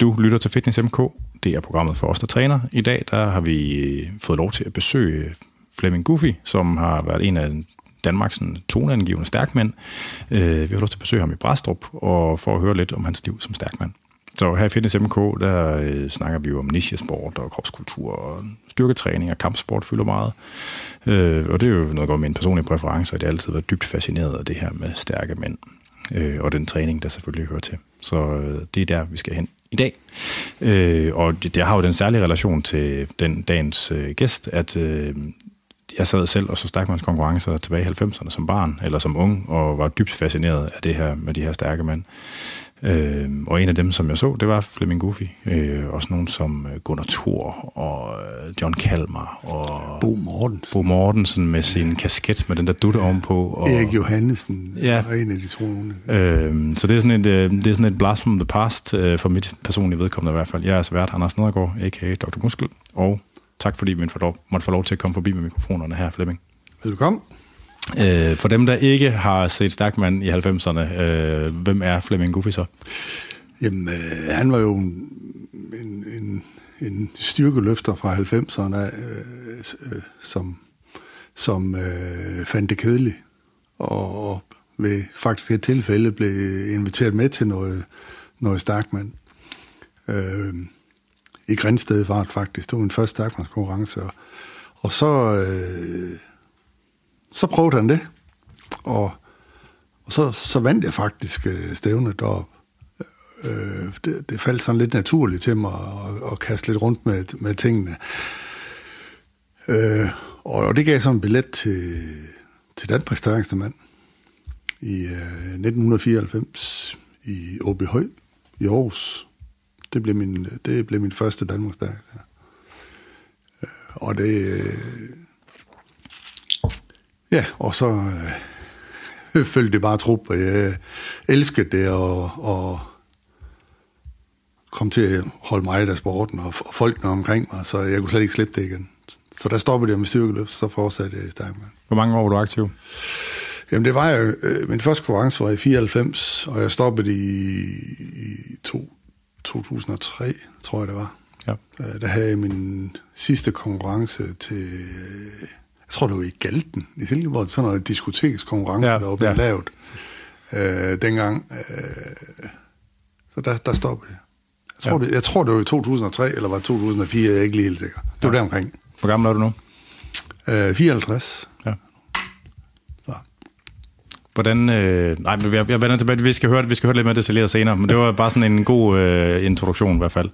Du lytter til Fitness MK. Det er programmet for os, der træner. I dag der har vi øh, fået lov til at besøge øh, Flemming Goofy, som har været en af Danmarks toneangivende stærkmænd. Øh, vi har lov til at besøge ham i Brastrup og for at høre lidt om hans liv som stærkmand. Så her i Fitness MK, der øh, snakker vi jo om nichesport og kropskultur og styrketræning og kampsport fylder meget. Øh, og det er jo noget, godt går med en personlig præference, og det har altid været dybt fascineret af det her med stærke mænd. Øh, og den træning, der selvfølgelig hører til. Så øh, det er der, vi skal hen i dag. Øh, og det, det har jo den særlige relation til den dagens øh, gæst, at øh, jeg sad selv og så stærkmandskonkurrencer tilbage i 90'erne som barn, eller som ung, og var dybt fascineret af det her med de her stærke mænd. Øh, og en af dem, som jeg så, det var Flemming Goofy. Øh, også nogen som øh, Gunnar Thor og øh, John Kalmar og Bo Mortensen. Bo Mortensen med sin kasket med den der dutte ovenpå. Og, Erik Johannesen ja. er en af de troende. Øh, så det er sådan et, øh, det er sådan et blast from the past, øh, for mit personlige vedkommende i hvert fald. Jeg er altså vært Anders Nedergaard, a.k.a. Dr. Muskel, og tak fordi vi måtte få lov til at komme forbi med mikrofonerne her, Flemming. Velkommen. Øh, for dem, der ikke har set Stærkmand i 90'erne, øh, hvem er Flemming Goofy så? Jamen, øh, han var jo en, en, en, en styrkeløfter fra 90'erne, øh, øh, som, som øh, fandt det kedeligt, og, og ved faktisk et tilfælde blev inviteret med til noget, noget Stærkmand. Øh, I Grænsted var det faktisk. Det var min første Stærkmandskonkurrence, og, og så... Øh, så prøvede han det, og, og så, så vandt jeg faktisk øh, stævnet, og øh, det, det faldt sådan lidt naturligt til mig at, at kaste lidt rundt med, med tingene. Øh, og, og det gav så en billet til, til Danmarks stærkeste mand i øh, 1994 i Åbyhøj i Aarhus. Det blev min, det blev min første Danmarks stærkeste. Øh, og det... Øh, Ja, og så øh, følte det bare trup, og jeg elskede det, og, og kom til at holde mig af sporten, og, og folkene omkring mig, så jeg kunne slet ikke slippe det igen. Så der stoppede jeg med styrkeløft, så fortsatte jeg i Stærkman. Hvor mange år var du aktiv? Jamen det var jeg, øh, min første konkurrence var i 94, og jeg stoppede i, i to, 2003, tror jeg det var. Ja. Øh, der havde jeg min sidste konkurrence til jeg tror, det var i Galten i Silkeborg, sådan noget diskotekskonkurrence, ja, der var blevet ja. lavet øh, dengang. Øh, så der, der stoppede det. Jeg tror, ja. det. jeg tror, det var i 2003, eller var 2004, jeg er ikke lige helt sikker. Det var ja. deromkring. Hvor gammel er du nu? Øh, 54. Ja. Hvordan, øh, nej, jeg, jeg vender tilbage, vi skal høre, vi skal høre lidt mere detaljeret senere, men det var bare sådan en god øh, introduktion i hvert fald.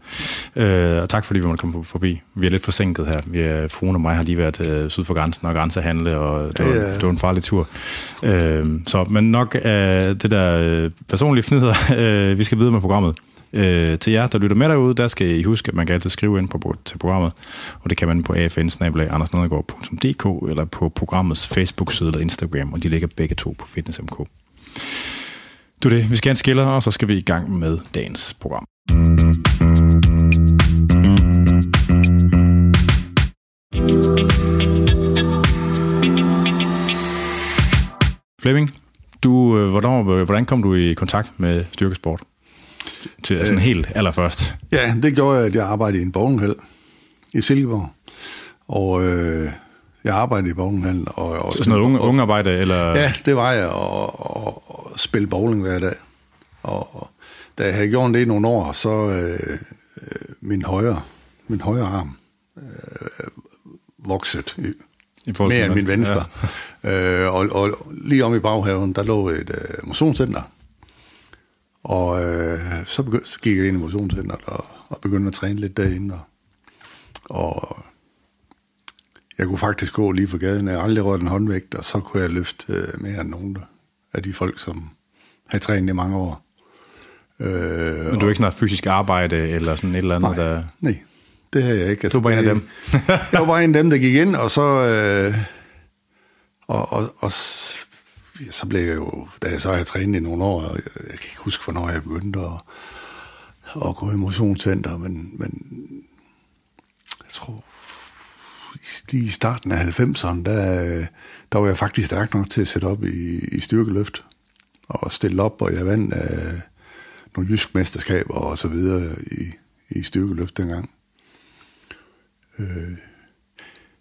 Øh, og tak fordi vi måtte komme forbi. Vi er lidt forsinket her. Vi er, fruen og mig har lige været øh, syd for grænsen og grænsehandle, og det var, ja. det var en farlig tur. Øh, så, men nok af det der øh, personlige fnider, øh, vi skal videre med programmet. Øh, til jer, der lytter med derude, der skal I huske, at man kan altid skrive ind på, til programmet, og det kan man på afn eller på programmets Facebook-side eller Instagram, og de ligger begge to på fitness.mk. Du det, vi skal have en skiller, og så skal vi i gang med dagens program. Flemming, du, øh, hvordan, øh, hvordan kom du i kontakt med styrkesport? Til sådan øh, helt allerførst? Ja, det gjorde jeg, at jeg arbejdede i en bowlinghal i Silkeborg. Og øh, jeg arbejdede i bowlinghal. Og, og så sådan noget unge, unge arbejde? Eller? Ja, det var jeg, og, og, og spille bowling hver dag. Og, og da jeg havde gjort det i nogle år, så øh, min højre, min højre arm øh, vokset i, I mere end min venstre. Ja. øh, og, og lige om i baghaven, der lå et øh, motionscenter, og øh, så, begynd, så gik jeg ind i motionscenteret og, og begyndte at træne lidt derinde. Og, og jeg kunne faktisk gå lige for gaden. Jeg aldrig rørt en håndvægt, og så kunne jeg løfte øh, mere end nogen af de folk, som har trænet i mange år. Øh, Men du er ikke sådan noget fysisk arbejde, eller sådan et eller andet, nej, der... Nej, det har jeg ikke. Altså, du var en af dem? jeg var en af dem, der gik ind, og så... Øh, og, og, og så blev jeg jo, da jeg så havde trænet i nogle år, jeg kan ikke huske, hvornår jeg begyndte at, at gå i motionscenter, men, men jeg tror, lige i starten af 90'erne, der, der var jeg faktisk stærk nok til at sætte op i, i styrkeløft og stille op, og jeg vandt uh, nogle jysk mesterskaber og så videre i, i styrkeløft dengang. Øh,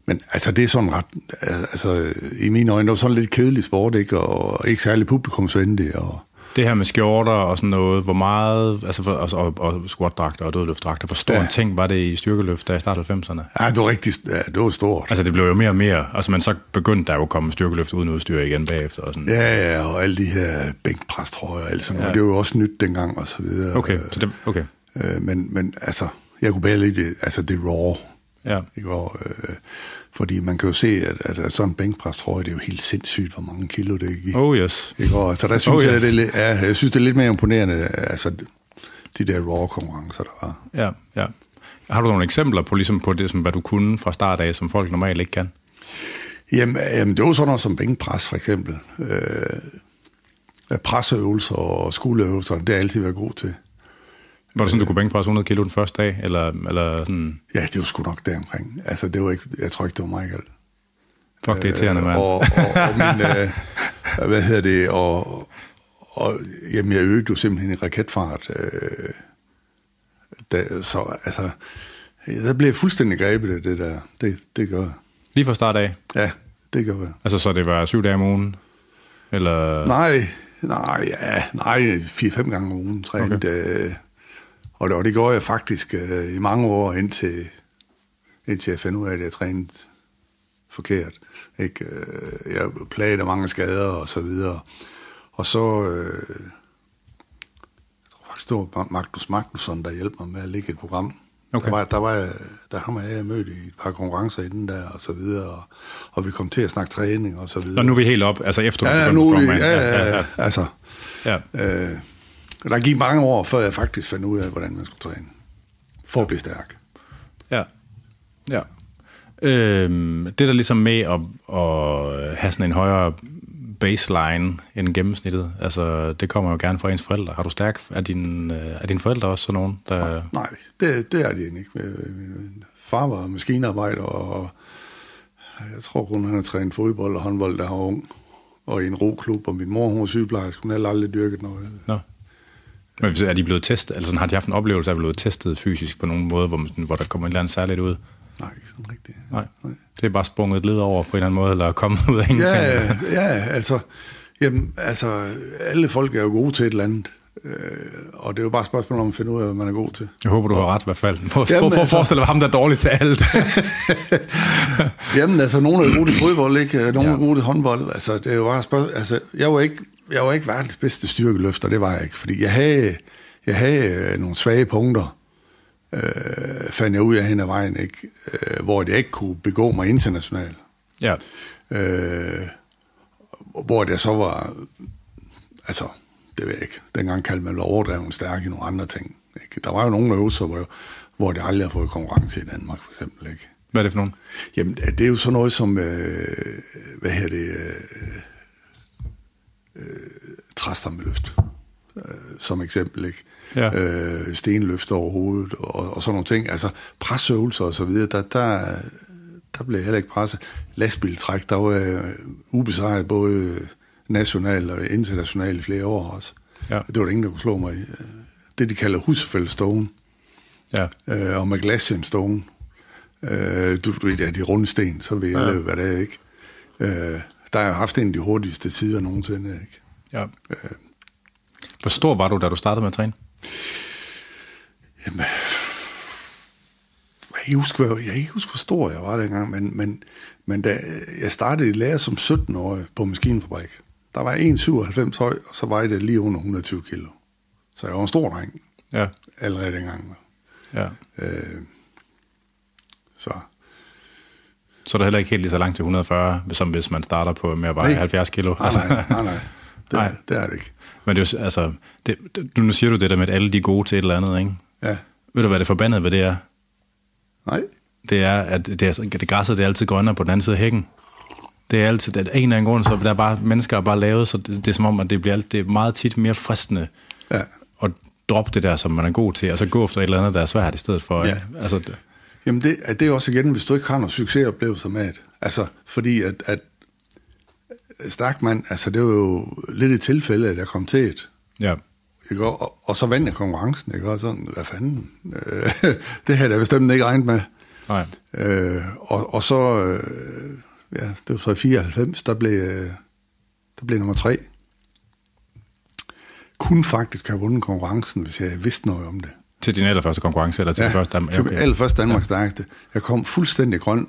men altså, det er sådan ret, altså, i mine øjne, det var sådan lidt kedelig sport, ikke? Og ikke særlig publikumsvenlig, og det her med skjorter og sådan noget, hvor meget, altså for, og, og, og squatdragter og dødløftdragter, hvor stor ja. en ting var det i styrkeløft, da i startede 90'erne? Ja, det var rigtig, ja, det var stort. Altså det blev jo mere og mere, altså men så begyndte der jo at komme styrkeløft uden udstyr igen bagefter. Og sådan. Ja, ja, og alle de her jeg, og alt sådan ja. det var jo også nyt dengang og så videre. Okay, så det, okay. Øh, men, men altså, jeg kunne bare lide altså det raw. Ja. Ikke? Og, øh, fordi man kan jo se, at, at sådan en bænkpres, tror jeg, det er jo helt sindssygt, hvor mange kilo det er Oh yes. Ikke? Og, så der synes oh, jeg, yes. det er, ja, jeg synes, det er lidt mere imponerende, altså de der raw konkurrencer, der var. Ja, ja. Har du nogle eksempler på, ligesom på det, som, hvad du kunne fra start af, som folk normalt ikke kan? Jamen, jamen det var sådan noget som bænkpres, for eksempel. Øh, presseøvelser og skoleøvelser, det har jeg altid været god til. Var det sådan, du kunne bænkpresse 100 kilo den første dag? Eller, eller sådan? Ja, det var sgu nok deromkring. Altså, det var ikke, jeg tror ikke, det var mig galt. Fuck, det er irriterende, mand. Og, og, og min, øh, hvad hedder det, og, og jamen, jeg øgede jo simpelthen i raketfart. Øh, da, så altså, der blev jeg fuldstændig grebet af det der. Det, det gør jeg. Lige fra start af? Ja, det gør jeg. Altså, så det var syv dage om ugen? Eller? Nej, nej, ja, nej, fire-fem gange om ugen trænede. Okay. Øh, og det, og det gjorde jeg faktisk øh, i mange år, indtil, indtil jeg fandt ud af, at jeg trænede forkert. Ikke? Øh, jeg plagede mange skader og så videre. Og så, øh, jeg tror faktisk, det var Magnus Magnusson, der hjalp mig med at lægge et program. Okay. Der var, der var der ham og jeg mødt i et par konkurrencer inden der, og så videre, og, og vi kom til at snakke træning, og så videre. Og nu er vi helt op, altså efter ja, ja, ja, ja, ja, ja, altså. Ja. Øh, der gik mange år, før jeg faktisk fandt ud af, hvordan man skulle træne. For at blive stærk. Ja. Ja. Øhm, det der ligesom med at, at have sådan en højere baseline end gennemsnittet, altså det kommer jo gerne fra ens forældre. Har du stærk? Er, din, er dine forældre også sådan nogen? Der... Nej, det, det er de ikke. Min far var maskinarbejder, og jeg tror kun, han har trænet fodbold og håndbold, da han var ung. Og i en roklub, og min mor, hun var sygeplejerske, hun havde aldrig dyrket noget. Nå. Men er de blevet testet? Altså har de haft en oplevelse af at blive testet fysisk på nogen måde, hvor, hvor der kommer en eller anden særligt ud? Nej, ikke sådan rigtigt. Nej. Nej. Det er bare sprunget et led over på en eller anden måde, eller kommet ud af ingenting. Ja, ja altså, jamen, altså, alle folk er jo gode til et eller andet. Øh, og det er jo bare et spørgsmål om at finde ud af, hvad man er god til. Jeg håber, du har ret i hvert fald. Prøv, Jamen, prøv at forestille dig ham, der er dårlig til alt. Jamen, altså, nogle er gode til fodbold, ikke? Nogle ja. er gode til håndbold. Altså, det er jo bare et spørgsmål. Altså, jeg var ikke, jeg var ikke verdens bedste styrkeløfter, det var jeg ikke. Fordi jeg havde, jeg havde øh, nogle svage punkter, øh, fandt jeg ud af hen ad vejen, ikke? Øh, hvor jeg ikke kunne begå mig internationalt. Ja. Øh, hvor det så var, altså, det ved jeg ikke, dengang kaldte man overdreven stærk i nogle andre ting. Ikke? Der var jo nogle øvelser, hvor, hvor det aldrig har fået konkurrence i Danmark, for eksempel. Ikke? Hvad er det for nogle? Jamen, det er jo sådan noget som, øh, hvad her det, øh, træstammeløft, øh, som eksempel, ikke? Ja. Øh, stenløft over hovedet, og, og sådan nogle ting. Altså, presøvelser og så videre, der, der, der blev heller ikke presset. Lastbiltræk, der var øh, ubesejret både national og international i flere år også. Ja. Det var der ingen, der kunne slå mig i. Det, de kalder Husfeldt Stone. Ja. Øh, og Maglassian Stone. Øh, du, du ved, ja, de runde sten, så ved jeg, ja. hvad det er, ikke? Øh, der har jeg haft en af de hurtigste tider nogensinde, ikke? Ja. Øh. Hvor stor var du, da du startede med at træne? Jamen, jeg kan ikke huske, jeg kan ikke huske hvor stor jeg var dengang, men, men, men da jeg startede i lære som 17-årig på maskinfabrik, der var 1,97 høj, og så var det lige under 120 kilo. Så jeg var en stor dreng. Ja. Allerede dengang. Ja. Øh, så. Så er det heller ikke helt lige så langt til 140, som hvis man starter på med at veje 70 kilo. Nej, nej, nej, nej. Det, nej. det er det ikke. Men det er jo, altså, det, du, nu siger du det der med, at alle de er gode til et eller andet, ikke? Ja. Ved du, hvad det forbandede ved det er? Nej. Det er, at det, er, det græsset det er altid grønnere på den anden side af hækken. Det er altid, at en eller anden grund, så der er bare, mennesker er bare lavet, så det, det er som om, at det bliver det er meget tit mere fristende ja. at droppe det der, som man er god til, og så gå efter et eller andet, der er svært i stedet for. Ja. Altså, det. Jamen det, det er også igen, hvis du ikke har noget succesoplevelser med det. Altså, fordi at, at stærk mand, altså det var jo lidt et tilfælde, at jeg kom til et. Ja. Ikke? Og, og så vandt jeg konkurrencen, ikke? Og sådan, hvad fanden? Øh, det havde jeg bestemt ikke regnet med. Nej. Øh, og, og så, øh, ja, det var så i 94, der blev, øh, der blev nummer tre. Kunne faktisk have vundet konkurrencen, hvis jeg vidste noget om det. Til din allerførste konkurrence, eller til Ja, ja, første? til okay. allerførst Danmarks ja. stærkeste. Jeg kom fuldstændig grøn,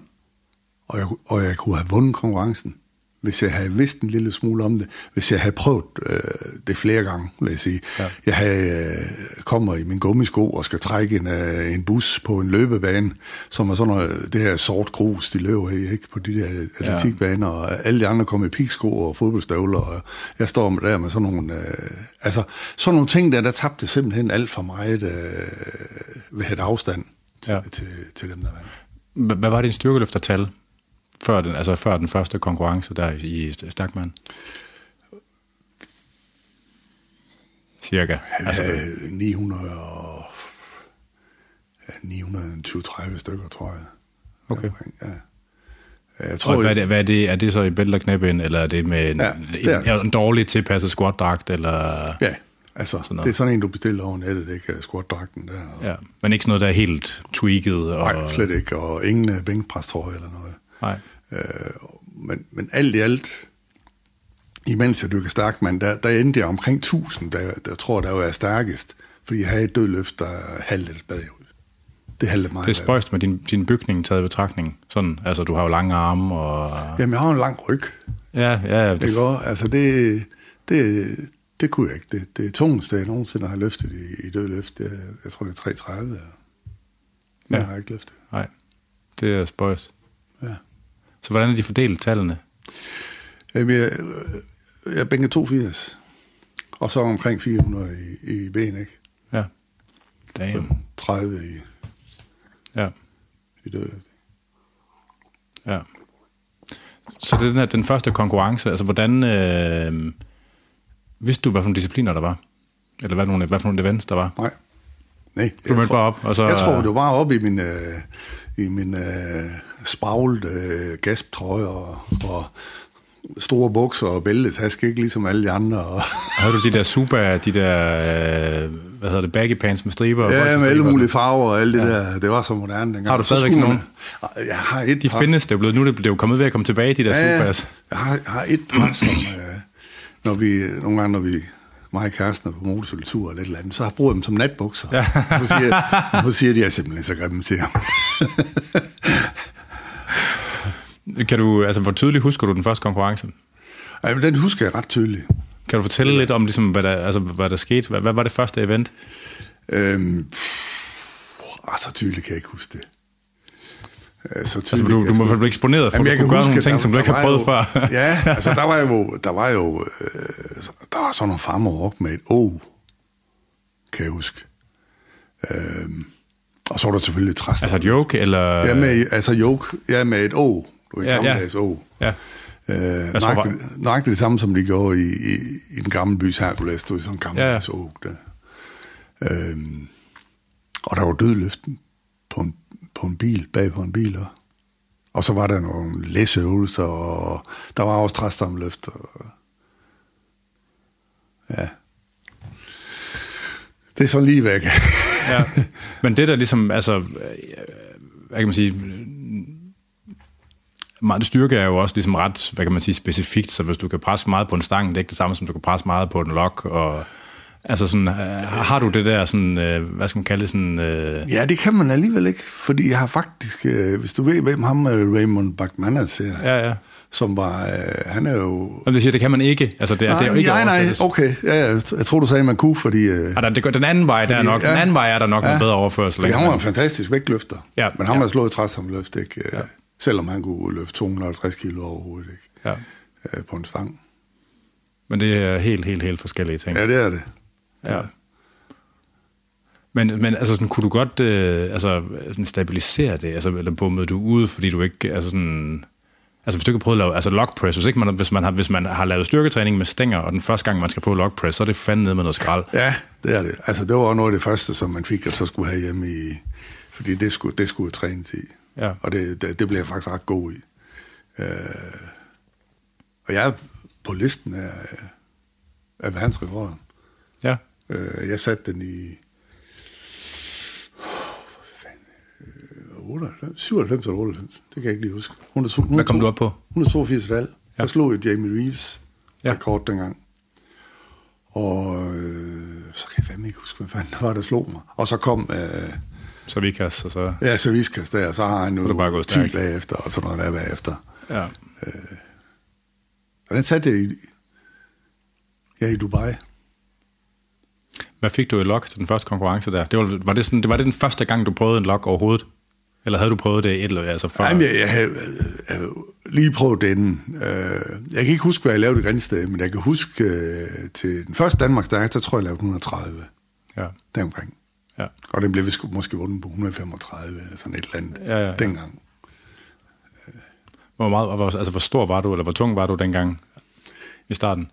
og jeg, og jeg kunne have vundet konkurrencen, hvis jeg havde vidst en lille smule om det. Hvis jeg havde prøvet øh, det flere gange, vil jeg sige. Ja. Jeg havde, øh, kommer i min gummisko og skal trække en, øh, en bus på en løbebane, som er sådan noget, det her sort grus, de løber i, ikke? på de der atletikbaner, og alle de andre kommer i piksko og fodboldstøvler, og jeg står med der med sådan nogle, øh, altså sådan nogle ting der, der tabte simpelthen alt for meget øh, ved et afstand til, Ja. ja. til, til dem, der vandt. Hvad var din styrkeløftertal før den, altså før den første konkurrence der i Stakman? Cirka. Altså, Altså, 900 og, ja, 920-30 stykker, tror jeg. Okay. Ja. Jeg og tror, hvad er, det, hvad er det? Er det så i bælte og knæbind, eller er det med en, Ja, det en, en dårligt tilpasset squatdragt, eller... Ja, altså, Sådan noget. det er sådan en, du bestiller over nettet, ikke? Squat-dragten der. Og, Ja, men ikke sådan noget, der er helt tweaked? Og, Nej, slet ikke, og ingen øh, bænkpræstrøje eller noget. Nej. Øh, men, men alt i alt, imens jeg dykker stærk, man, der, der endte jeg omkring 1000, der, der tror jeg, der var jeg stærkest. Fordi jeg havde et dødløft, der halvede bagud. Det halvede meget Det er spøjst med din, din bygning taget i betragtning. Sådan, altså, du har jo lange arme, og... Jamen, jeg har en lang ryg. Ja, ja, Det det, går, altså det, det, det kunne jeg ikke. Det, det tungeste, jeg nogensinde har løftet i, i dødløft, er- jeg tror, det er 330. Men Ja. ja. jeg har ikke løftet. nej, det er spøjst. Ja. Så hvordan er de fordelt tallene? Jamen, jeg, jeg bænket 82, og så omkring 400 i, i ben, ikke? Ja. Damn. Så 30 i, Ja, i dødløft. ja. Så det er den, her, den første konkurrence, altså hvordan... Øh, vidste du, hvad for nogle discipliner der var? Eller hvad for nogle, hvad for nogle events der var? Nej. Nej. Du mødte bare op, og så... Jeg tror, det var bare op i min, øh, i min øh, spavlet øh, gasptrøje og, og store bukser og bæltetaske, ikke ligesom alle de andre. Og, Havde du de der super, de der, øh, hvad hedder det, baggy pants med striber? og ja, med alle mulige farver og alt det der. Det var så moderne dengang. Har du Så stadigvæk sådan man- Jeg har et De par. findes, det er blevet, nu det, er jo kommet ved at komme tilbage, de der Ja, supers. jeg har, jeg har et par, som øh, når vi, nogle gange, når vi mig og kæresten er på motorcykeltur eller et eller andet, så har jeg brugt dem som natbukser. Ja. Nu, siger, nu siger de, at jeg er simpelthen så grimme til ham. Kan du, altså, hvor tydeligt husker du den første konkurrence? Ej, men den husker jeg ret tydeligt. Kan du fortælle lidt om, ligesom, hvad, der, altså, hvad der skete? Hvad, hvad var det første event? Øhm, pff, ah, så tydeligt kan jeg ikke huske det. Øh, Så Altså, du, du må blive eksponeret for, at du kunne gøre nogle ting, der- som du ikke har prøvet jo, før. ja, altså der var jo, der var jo øh, der var sådan nogle farmer op med et O, kan jeg huske. Øhm, og så var der selvfølgelig træster. altså et joke, eller... Ja, med, altså joke, ja, med et O. Du ved, Ja, ja, ja. gammeldags O. Ja. Øh, nøjagtigt, nøjagtigt det samme, som de gjorde i, i, i den gamle bys Hercules, du ved, sådan en gammeldags Ja, ja. Der. Øhm, og der var dødløften på en, på en bil, bag på en bil. Og, og så var der nogle læseøvelser, og der var også træstamløft. Og, ja. Det er så lige væk. ja. Men det der ligesom, altså, øh, hvad kan man sige, meget styrke er jo også ligesom ret, hvad kan man sige, specifikt, så hvis du kan presse meget på en stang, det er ikke det samme som du kan presse meget på en lok, og altså sådan, øh, har du det der sådan, øh, hvad skal man kalde det sådan, øh, Ja, det kan man alligevel ikke, fordi jeg har faktisk, øh, hvis du ved, hvem ham øh, Raymond Bachmanas er, ja, ja. som var, øh, han er jo... Og det siger, det kan man ikke, altså det, er- det er jo ikke nej, nej, okay, ja, ja, jeg tror du sagde, man kunne, fordi... Øh, der, det, den anden vej, der er nok, ja. den anden vej er der nok ja. en bedre overførsel. fordi han var en fantastisk vægtløfter, Ja, men han ja. har slået træstamløft, ikke? Ja. Selvom han kunne løfte 250 kilo overhovedet, ikke? ja. Øh, på en stang. Men det er helt, helt, helt forskellige ting. Ja, det er det. Ja. Men, men altså sådan, kunne du godt øh, altså, sådan stabilisere det, altså, eller bommede du ud, fordi du ikke, altså sådan, altså hvis du ikke har prøvet at lave, altså log press, hvis, ikke man, hvis, man har, hvis man har lavet styrketræning med stænger, og den første gang man skal på log press, så er det fandme ned med noget skrald. Ja, det er det. Altså, det var noget af det første, som man fik, og så skulle have hjemme i... Fordi det skulle, det skulle trænes i. Ja. Og det, det, det blev jeg faktisk ret god i. Øh, og jeg er på listen af, af verdensrekorden. Ja. Øh, jeg satte den i... Oh, 98, 97 eller 98, det kan jeg ikke lige huske. 100, Hvad kom du op på? 182 valg. Ja. Jeg slog jo Jamie Reeves Ja. rekord dengang. Og øh, så kan jeg fandme ikke huske, hvad fanden det var, der slog mig. Og så kom øh, Så vi kan, så, så ja, så Viskas der, og så har han det nu bare gået 10 stærkt. dage efter, og sådan noget der bagefter. ja. Og den satte jeg i, ja, i Dubai. Hvad fik du i lok til den første konkurrence der? Det var, var, det sådan, det var det den første gang, du prøvede en lok overhovedet? Eller havde du prøvet det et eller altså før? Nej, men jeg, jeg, havde, jeg havde lige prøvet den. Øh, jeg kan ikke huske, hvad jeg lavede i Grænsted, men jeg kan huske øh, til den første Danmarks der tror jeg, jeg lavede 130 Ja, deromkring. Ja. Og den blev vist måske vundet på 135 eller sådan et eller andet Ja, ja, ja. dengang. Hvor, meget, altså, hvor stor var du, eller hvor tung var du dengang i starten?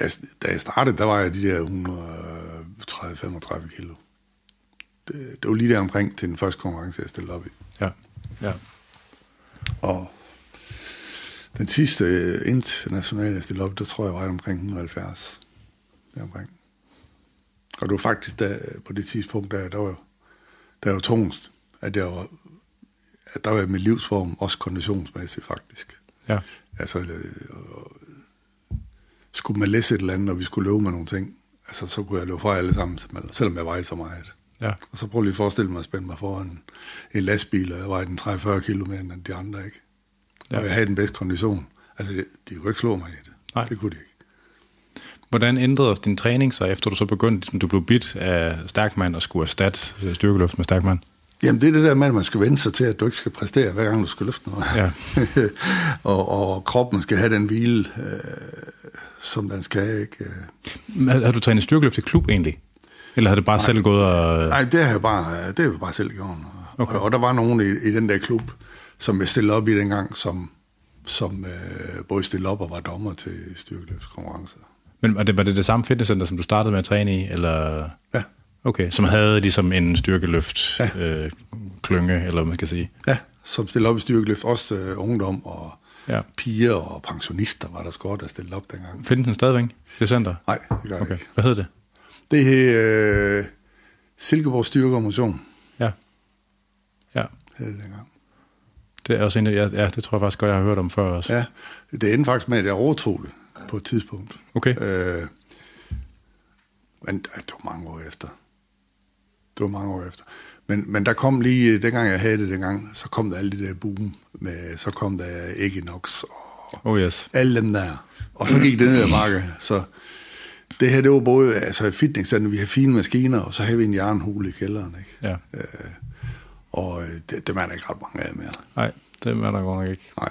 Jeg, da jeg startede, der var jeg de der 130-35 kilo. Det, det var lige der omkring til den første konkurrence, jeg stillede op i. Ja, ja. Og den sidste internationale, jeg stillede op, der tror jeg var omkring 170. Deromkring. Og det var faktisk der, på det tidspunkt, der, der var, der var tungest, at, jeg var, at der var mit livsform, også konditionsmæssigt faktisk. ja. Altså, øh, og skulle man læse et eller andet, og vi skulle løbe med nogle ting, altså, så kunne jeg løbe fra alle sammen, selvom jeg vejede så meget. Ja, Og så prøv lige at forestille mig at spænde mig foran en lastbil, og jeg vejede den 30-40 kilo mere end de andre, ikke? Ja. Og jeg havde den bedste kondition. Altså, de, de kunne ikke slå mig i det. Nej. Det kunne de ikke. Hvordan ændrede din træning sig, efter du så begyndte, ligesom du blev bit af stærkmand og skulle erstatte styrkeløft med stærkmand? Jamen, det er det der med, at man skal vende sig til, at du ikke skal præstere, hver gang du skal løfte noget. Ja. og, og kroppen skal have den hvile, øh, som den skal, ikke? Men Havde havde du trænet styrkeløft i klub egentlig? Eller havde det bare Nej. selv gået og... Nej, det har jeg bare, det har jeg bare selv gjort. Okay. Og, og der var nogen i, i den der klub, som jeg stillede op i dengang, som, som øh, både stillede op og var dommer til styrkeløbskonkurrencer. Men var det, var det det samme fitnesscenter, som du startede med at træne i? Eller... Ja. Okay, som havde ligesom en styrkeløft Ja. øh, klynge, eller hvad man kan sige. Ja, som stillede op i styrkeløft, også øh, ungdom og Ja. piger og pensionister var der sgu også, der stillede op dengang. Findes den stadigvæk, det center? Nej, det gør okay. Ikke. hvad hed det? Det hed øh, Silkeborg Styrke og Motion, Ja. Ja, hed det dengang. det er også en, af- ja, ja, det tror jeg faktisk godt, jeg har hørt om før også. Ja, det endte faktisk med, at jeg overtog det på et tidspunkt. Okay, Øh, men det var mange år efter. Det var mange år efter. Men, men der kom lige, dengang jeg havde det dengang, så kom der alle de der boom, med, så kom der Equinox og oh yes. alle dem der. Og så gik det ned ad bakke. Så det her, det var både altså et fitnesscenter, vi har fine maskiner, og så havde vi en jernhule i kælderen. Ikke? Ja. Og øh, det, det er der ikke ret mange af mere. Nej, det er der godt nok ikke. Nej.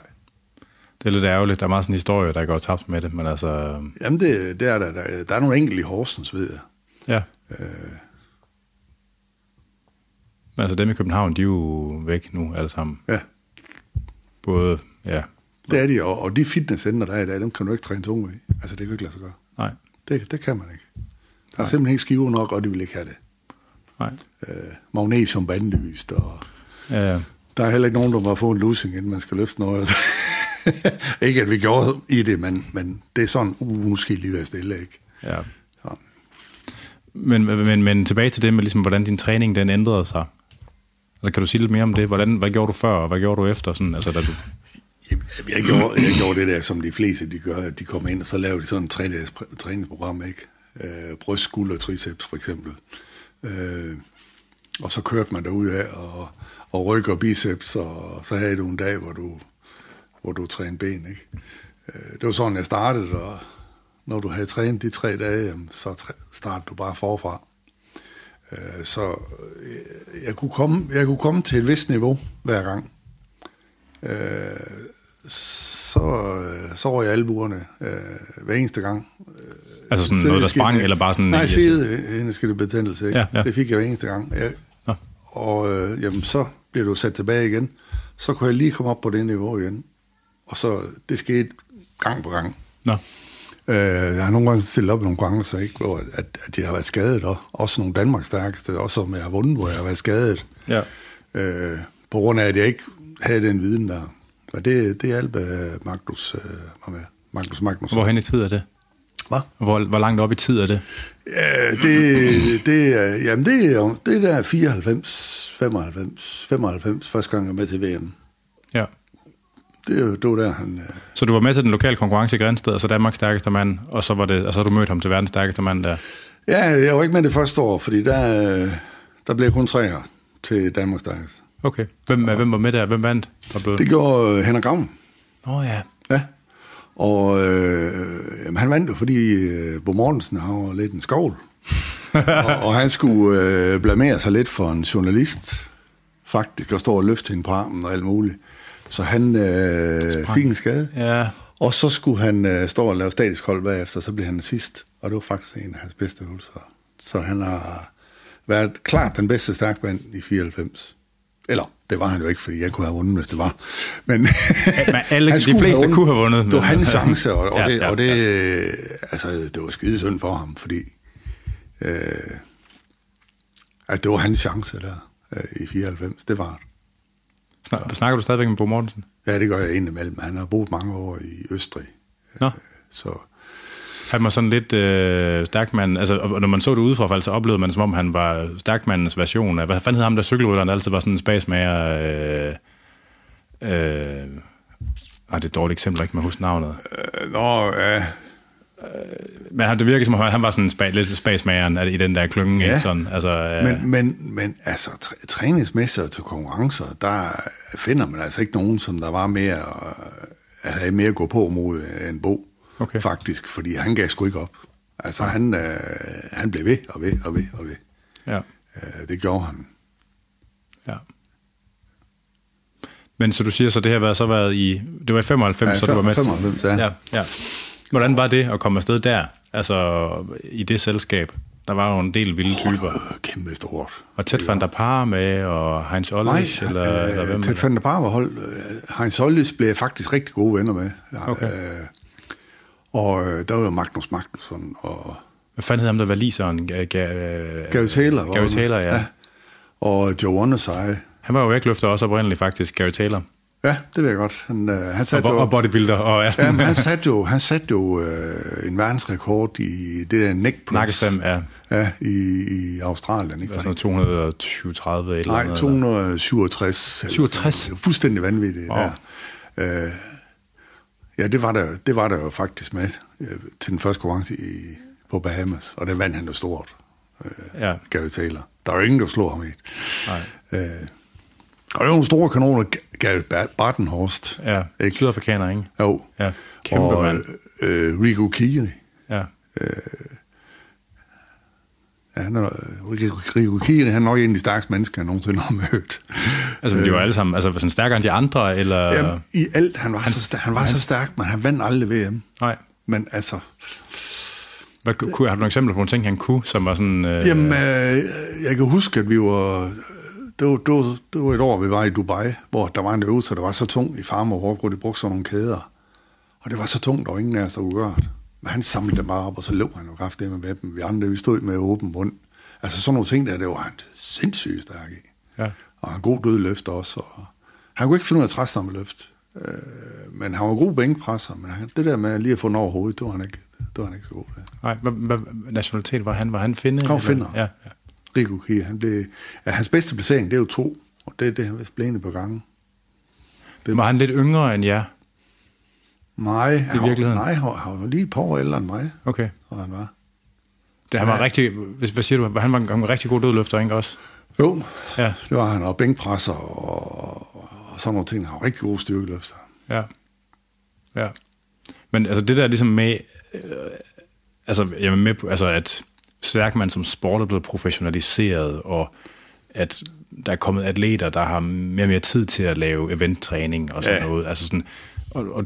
Det er lidt ærgerligt. Der er meget sådan en historie, der går tabt med det, men altså... Jamen, det, det er der, der. Der er nogle enkelte i Horsens, ved jeg. Ja. Men altså dem i København, de er jo væk nu alle sammen. Ja, Både, ja, det er de. Og, og de fitnesscenter, der er i dag, dem kan du ikke træne tunge i. Altså, det kan ikke lade sig gøre. nej, Det, det kan man ikke. Der er simpelthen ikke skiver nok, og de vil ikke have det. nej. Øh, magnesium bandlyst, og Ja, ja. der er heller ikke nogen, der må få en losing, inden man skal løfte noget. ikke at vi gjorde i det, men, men det er sådan, uh, nu skal I lige være stille, ikke? ja. Sådan. Men, men, men tilbage til det med, ligesom, hvordan din træning den ændrede sig. Altså, kan du sige lidt mere om det? Hvordan, hvad gjorde du før, og hvad gjorde du efter? Sådan, altså, da du, Jeg gjorde, jeg gjorde det der, som de fleste de gør, at de kommer ind, og så laver de sådan et tre-dages pr- træningsprogram, ikke? Øh, bryst, skulder, triceps for eksempel. Øh, og så kørte man derud af, og, og og biceps, og så havde du en dag, hvor du, hvor du trænede ben, ikke? Øh, det var sådan, jeg startede, og når du havde trænet de tre dage, så startede du bare forfra. Øh, så øh, jeg kunne, komme, jeg kunne komme til et vist niveau hver gang. Så, så røg jeg albuerne hver eneste gang. altså sådan noget, der sprang, eller bare sådan... Nej, sidde betændelse, ikke? Ja, ja. Det fik jeg hver eneste gang. Jeg, Nå. og øh, jamen, så bliver du sat tilbage igen. Så kunne jeg lige komme op på det niveau igen. Og så, det skete gang på gang. Nå, Øh, jeg har nogle gange stillet op i nogle konkurrencer, ikke, hvor at, at jeg har været skadet, og også nogle Danmarks stærkeste, også som jeg har vundet, hvor jeg har været skadet. ja. Øh, på grund af, at jeg ikke havde den viden der. Og det, det hjalp uh, Magnus, uh, Magnus Magnus. Hvorhen i tid er det? Hvad? Hvor, hvor langt op i tid er det? Ja, det, det, er, jamen det, er, det der er 94, 95, 95, første gang jeg er med til VM. Det, er jo- det var der, han... øh, Så du var med til den lokale konkurrence i Grænsted, altså Danmarks stærkeste mand, og så, var det, og så du mødt ham til verdens stærkeste mand der. Ja, jeg var ikke med det første år, fordi der, øh, der blev kun tre her til Danmarks Stærkeste. Okay. Hvem, hvem var med der? Hvem vandt? Var blevet... Det gjorde øh, Henrik Graven. Åh oh, ja. Ja. Og øh, jamen, han vandt jo, fordi øh, Bo Mortensen har lidt en skovl. og, og han skulle øh, blamere sig lidt for en journalist, faktisk, og stå og løfte hende på armen og alt muligt. Så han øh, fik en skade. Ja. Og så skulle han øh, stå og lave statisk hold bagefter, så blev han sidst. Og det var faktisk en af hans bedste øvelser. Så han har været klart den bedste stærkmand i 94. Eller, det var han jo ikke, fordi jeg kunne have vundet, hvis det var. Men men alle- de fleste vundet. kunne have vundet, Det var hans chance, og, og, Ja, det, ja, og det, øh, altså, det var skide synd for ham, fordi øh, at det var hans chance der øh, i 94. Det var det. Snak, snakker du stadigvæk med Bo Mortensen? Ja, det gør jeg indimellem. Han har boet mange år i Østrig. Nå. Så Han var sådan lidt øh, stærkmand, altså, og når man så det udefra, så oplevede man, som om han var stærkmandens version af, hvad fanden hed ham der cykelrytteren, der altid var sådan en spasmager, øh, øh, ej, det er et dårligt eksempel, ikke man huske navnet. Øh, Nå, ja. Men han- det virker som om, han var sådan en spa, lidt spasmageren i den der klynge, Ja. sådan, altså, øh, Men, men, men altså, træ, træningsmæssigt til konkurrencer, der finder man altså ikke nogen, som der var mere, øh, at have mere at gå på mod en Bo, Okay. faktisk, fordi han gav sgu ikke op. Altså, han, øh, han blev ved og ved og ved og ved. ja, Øh, det gjorde han. ja. Men så du siger, så det har været, så været i, det var i 95, Ja, så du var med. 95, ja. ja. ja. Hvordan var det at komme afsted der, altså i det selskab? Der var jo en del vilde typer. Øh, kæmpe stort. Og Ted van der Par med, og Heinz Nej, Olrich, eller, øh, eller hvem? Ted van der Bar var hold. Øh, Heinz Ollis blev faktisk rigtig gode venner med. Ja, Okay. Øh, og øh, der var jo Magnus Magnusson og Hvad fanden hed ham, der var liseren? Ga- Gary Taylor. Gary. Taylor, ja. Og Joe Wondersej. Han var jo vægtløfter også oprindeligt faktisk, Gary Taylor. Ja, det ved jeg godt. Han, øh, han Og, satte bo- jo, og bodybuilder. Og, ja. ja, men han satte jo, han satte jo øh, en verdensrekord i det der neck press. Nakkestem, ja. Ja, i, i Australien. Ikke? Sådan noget 220-30 eller Nej, noget. 267. eller 67? sådan. Fuldstændig vanvittigt. Wow. Der. Øh, ja, det var, der, det var der jo faktisk med øh, til den første konkurrence i, på Bahamas, og det vandt han jo stort, øh, Ja, Gary Taylor. Der er jo ingen, der slår ham i. nej. Øh, og det var nogle store kanoner, Gary Bartenhorst. Ja, Ikke? sydafrikaner, ikke? Jo. Ja, kæmpe og, mand. øh, Rico Kiri. Ja. Ja, han er, Rico, Rico Kiri, han er nok en af de stærkeste mennesker, jeg nogensinde har mødt. Altså, men de var alle sammen altså, sådan stærkere end de andre, eller... Jamen, i alt, han var, han, så, stærk, han var så stærk, men han vandt aldrig VM. Nej. Men altså, Hvad, kunne, har du nogle eksempler på nogle ting, han kunne, som var sådan... Øh, jamen, øh, jeg kan huske, at vi var, det var, det, var, det var et år, vi var i Dubai, hvor der var en øvelse, der var så tung i Farmer Walk, hvor de brugte sådan nogle kæder. Og det var så tungt, der var ingen af os, der kunne gøre det. Men han samlede dem bare op, og så løb han jo kraftigt med dem. Vi andre, vi stod med åben mund. Altså sådan nogle ting der, det var han sindssygt stærk i. Ja. Og han god død løft også. Og han kunne ikke finde ud af træstamme løft. Øh, men han var god bænkpresser, men han, det der med lige at få den over hovedet, det var han ikke, det var han ikke så god til. Nej, hvad nationalitet var han? Var han finde? Han var finner. Ja, ja. Rico Kia, han blev, ja, hans bedste placering, det er jo to, og det er det, han blev enig på gangen. Det- Var han lidt yngre end jer? Nej, han var- virkeligheden? nej, han var, han var lige et par år ældre end mig, Okay. og han var. Det, han var Ja. rigtig, hvad, siger du? Han var en, en rigtig god dødløfter, ikke også? Jo, Ja, det var han, og bænkpresser og, og sådan nogle ting. Han var rigtig god styrkeløfter. ja. Ja. Men altså det der ligesom med, øh, altså jeg er med på, altså at stærkmand som sport er blevet professionaliseret, og at der er kommet atleter, der har mere og mere tid til at lave eventtræning og sådan Ja. noget. Altså sådan, og, og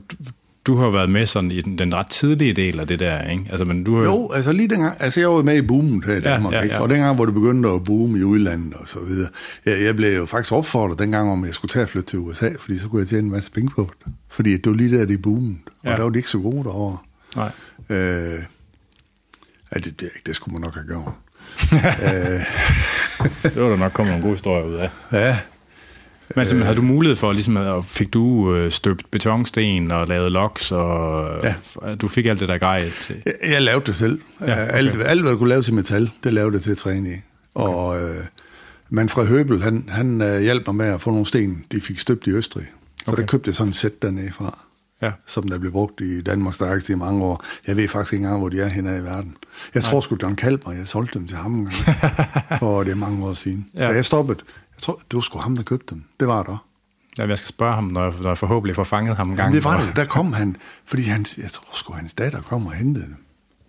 du, har jo været med sådan i den, den ret tidlige del af det der, ikke? Altså, men du har Jo, altså lige dengang, altså jeg var med i boomen her i Ja, Danmark, ja, ikke? ja. og dengang, hvor det begyndte at boome i udlandet og så videre, jeg, jeg blev jo faktisk opfordret dengang, om jeg skulle tage at flytte til USA, fordi så kunne jeg tjene en masse penge på det. Fordi det var lige der, det boomede, og Ja. der var de ikke så gode derovre. Nej. Øh, ja, det, det, det skulle man nok have gjort. Det var der nok kommet en god historie ud af. Ja, Men altså, havde du mulighed for, ligesom, at fik du øh, støbt betonsten og lavet loks, og ja. du fik alt det der grej til? Jeg, jeg lavede det selv. Ja, okay. alt, alt, hvad jeg kunne lave til metal, det lavede jeg til at træne i. Okay. Og øh, Manfred Høbel, han, han øh, hjalp mig med at få nogle sten, de fik støbt i Østrig. Så okay. der købte jeg sådan et sæt dernede fra, ja. som der blev brugt i Danmark stærkest i mange år. Jeg ved faktisk ikke engang, hvor de er henne i verden. Jeg Nej. tror sgu, John Kalber, jeg solgte dem til ham en gang, for det er mange år siden. Ja. Da jeg stoppede, jeg tror, det var sgu ham, der købte dem. Det var der. Ja, jeg skal spørge ham, når jeg, når jeg forhåbentlig får fanget ham en gang. Jamen, det var det. Der kom han, fordi hans, jeg tror sgu, hans datter kom og hentede dem.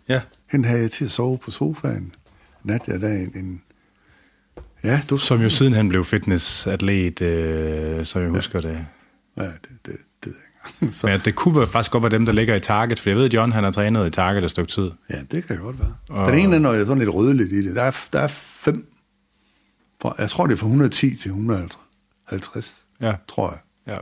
Ja. Hende havde jeg til at sove på sofaen. Nat, ja, der en, en Ja, du... Som jo siden han blev fitnessatlet, øh, så jeg ja. husker det. Ja, det, det, det så. Men det kunne faktisk godt være dem, der ligger i Target, for jeg ved, at John han har trænet i Target et stykke tid. Ja, det kan godt være. Og... Den ene er sådan lidt rødligt i det. Der er, der er fem, for, jeg tror det er fra 110 til 150, ja. tror jeg. Ja.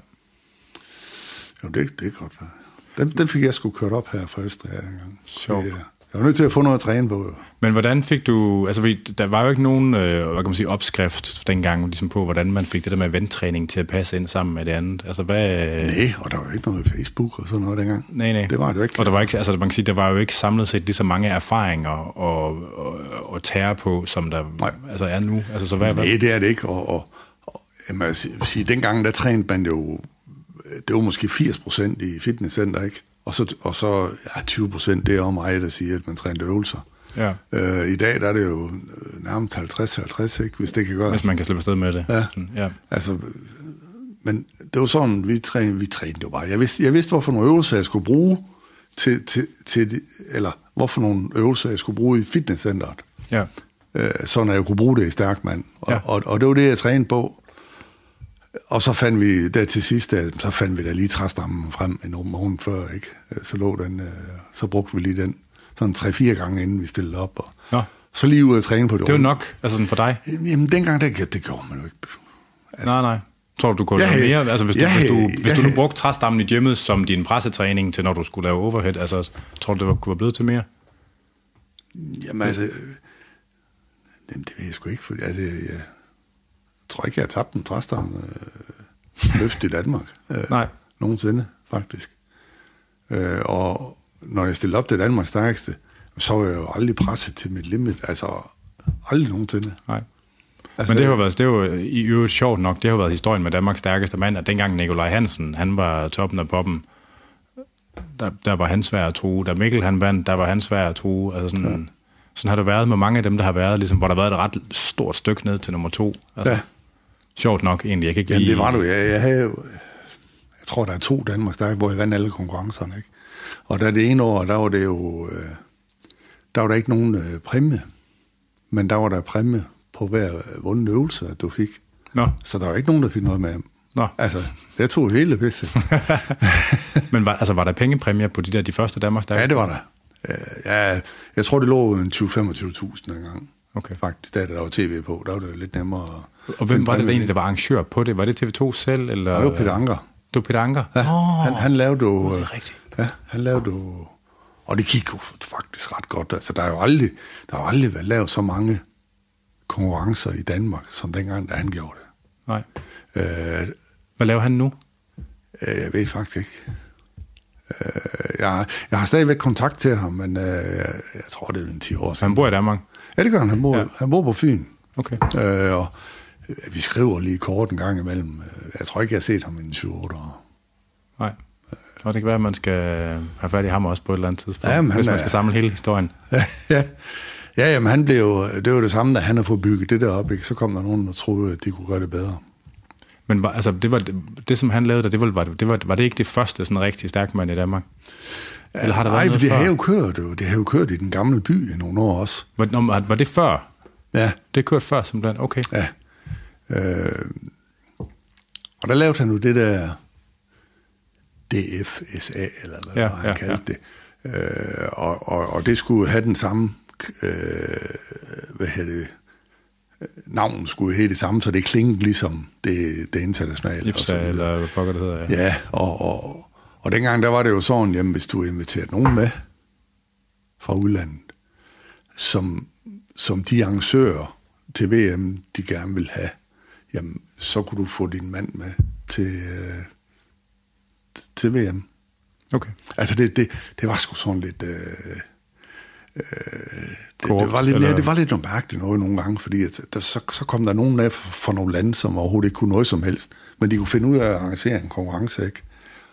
Jo, det, det kan godt være. Den, den fik jeg sgu kørt op her for Østrig en gang. Sjovt. Ja. Jeg var nødt til at få noget at træne på. Men hvordan fik du, altså der var jo ikke nogen, øh, hvad kan man sige, opskrift dengang ligesom på, hvordan man fik det der med venttræning til at passe ind sammen med det andet. Altså hvad... Nej, og der var ikke noget Facebook og sådan noget dengang. Nej, nej. Det var det jo ikke. Og der var ikke, altså man kan sige, der var jo ikke samlet set lige så mange erfaringer og, og, og tære på, som der nej. altså er nu. Altså, så hvad, Nej, det er det ikke, og, og, og jeg må sige, dengang der trænede man jo, det var måske 80 procent i fitnesscenter, ikke? Og så, og så ja, 20 procent, det er om mig, der siger, at man træner øvelser. Ja. Øh, I dag der er det jo øh, nærmest 50-50, ikke, hvis det kan gøre. Hvis man kan slippe afsted med det. Ja. Sådan, ja. Altså, men det var sådan, vi trænede, vi trænede jo bare. Jeg vidste, jeg vidste, hvorfor nogle øvelser jeg skulle bruge til, til, til, eller hvorfor nogle øvelser jeg skulle bruge i fitnesscenteret. Ja. Øh, sådan at jeg kunne bruge det i stærkmand. Og, ja. og, og det var det, jeg trænede på. Og så fandt vi, der til sidst, så fandt vi da lige træstammen frem en morgen før, ikke? Så lå den, øh, så brugte vi lige den sådan tre-fire gange, inden vi stillede op. Og ja. Så lige ud at træne på det. Det var nok, altså sådan for dig? Jamen, dengang, det, det gjorde man jo ikke. Altså, nej, nej. Tror du, du kunne lave mere? Altså, hvis du, ja, hvis du, hvis du nu brugte træstammen i gymmet som din pressetræning til, når du skulle lave overhead, altså, tror du, det kunne være blevet til mere? Jamen, altså... Jamen, det ved jeg sgu ikke, for altså, jeg, tror ikke, jeg har tabt en træstamme øh, løft i Danmark. Øh, Nej. Nogensinde, faktisk. Øh, og når jeg stillede op til Danmarks stærkeste, så var jeg jo aldrig presset til mit limit. Altså, aldrig nogensinde. Nej. Altså, Men det har været, det var i øvrigt sjovt nok, det har været historien med Danmarks stærkeste mand, at dengang Nikolaj Hansen, han var toppen af poppen, der, der var han svær at true. Da Mikkel han vandt, der var han svær at true. Altså sådan, ja. sådan har det været med mange af dem, der har været, ligesom, hvor der har været et ret stort stykke ned til nummer to. Altså, ja. Sjovt nok egentlig. Jeg kan ikke Jamen, lide... det var du. Jeg, jeg, havde, jeg tror, der er to Danmarks der, hvor jeg vandt alle konkurrencerne. Ikke? Og der det ene år, der var det jo... Øh, der var der ikke nogen øh, præmie. Men der var der præmie på hver vunden øvelse, at du fik. Nå. Så der var ikke nogen, der fik noget med. Nå. Altså, jeg tog hele pisse. Men var, altså, var der pengepræmier på de der de første Danmarks Ja, det var der. Øh, ja, jeg tror, det lå en 20-25.000 en gang. Okay. Faktisk, da der var tv på, der var det lidt nemmere. Og hvem var det der egentlig, der var arrangør på det? Var det TV2 selv? Eller? Ja, det var Peter Anker. Det var Peter Anker? Ja, oh. han, han lavede jo... Oh, det er rigtigt. Ja, han lavede jo... Og det gik jo faktisk ret godt. Altså, der er jo aldrig, der har aldrig været lavet så mange konkurrencer i Danmark, som dengang, da han gjorde det. Nej. Øh, Hvad laver han nu? Øh, jeg ved faktisk ikke. Øh, jeg, jeg har stadigvæk kontakt til ham, men øh, jeg tror, det er en 10 år siden. Han bor i Danmark? Ja, det gør han. Han bor, ja. han bor på Fyn. Okay. Øh, og vi skriver lige kort en gang imellem. Jeg tror ikke, jeg har set ham i en 7 år. Nej. Og det kan være, at man skal have fat i ham også på et eller andet tidspunkt, ja, hvis man skal samle hele historien. Ja, ja. ja jamen, han blev, det var det samme, da han har fået bygget det der op. Ikke? Så kom der nogen, der troede, at de kunne gøre det bedre. Men altså, det, var, det, det som han lavede der, det var, det var, var det ikke det første sådan rigtig stærk mand i Danmark? Eller har der nej, for det har jo kørt, det har jo kørt i den gamle by i nogle år også. Var, var det før? Ja. Det kørte før simpelthen, okay. Ja. Øh, og der lavede han jo det der DFSA, eller hvad ja, han ja, kaldte ja. det. Øh, og, og, og det skulle have den samme, øh, hvad hedder det, navnet skulle have det samme, så det klingede ligesom det, det internationale. IPSA, eller hvad pokker det hedder, ja. Ja, og, og, og dengang der var det jo sådan, jamen hvis du inviterede nogen med fra udlandet, som, som de arrangører til VM, de gerne vil have, jamen så kunne du få din mand med til, øh, til VM. Okay. Altså det, det, det var sgu sådan lidt... Øh, øh, det, Korrupt, det, var lidt, eller- ja, det var lidt noget mærkeligt noget nogle gange, fordi at der, så, så kom der nogen af fra nogle lande, som overhovedet ikke kunne noget som helst, men de kunne finde ud af at arrangere en konkurrence, ikke?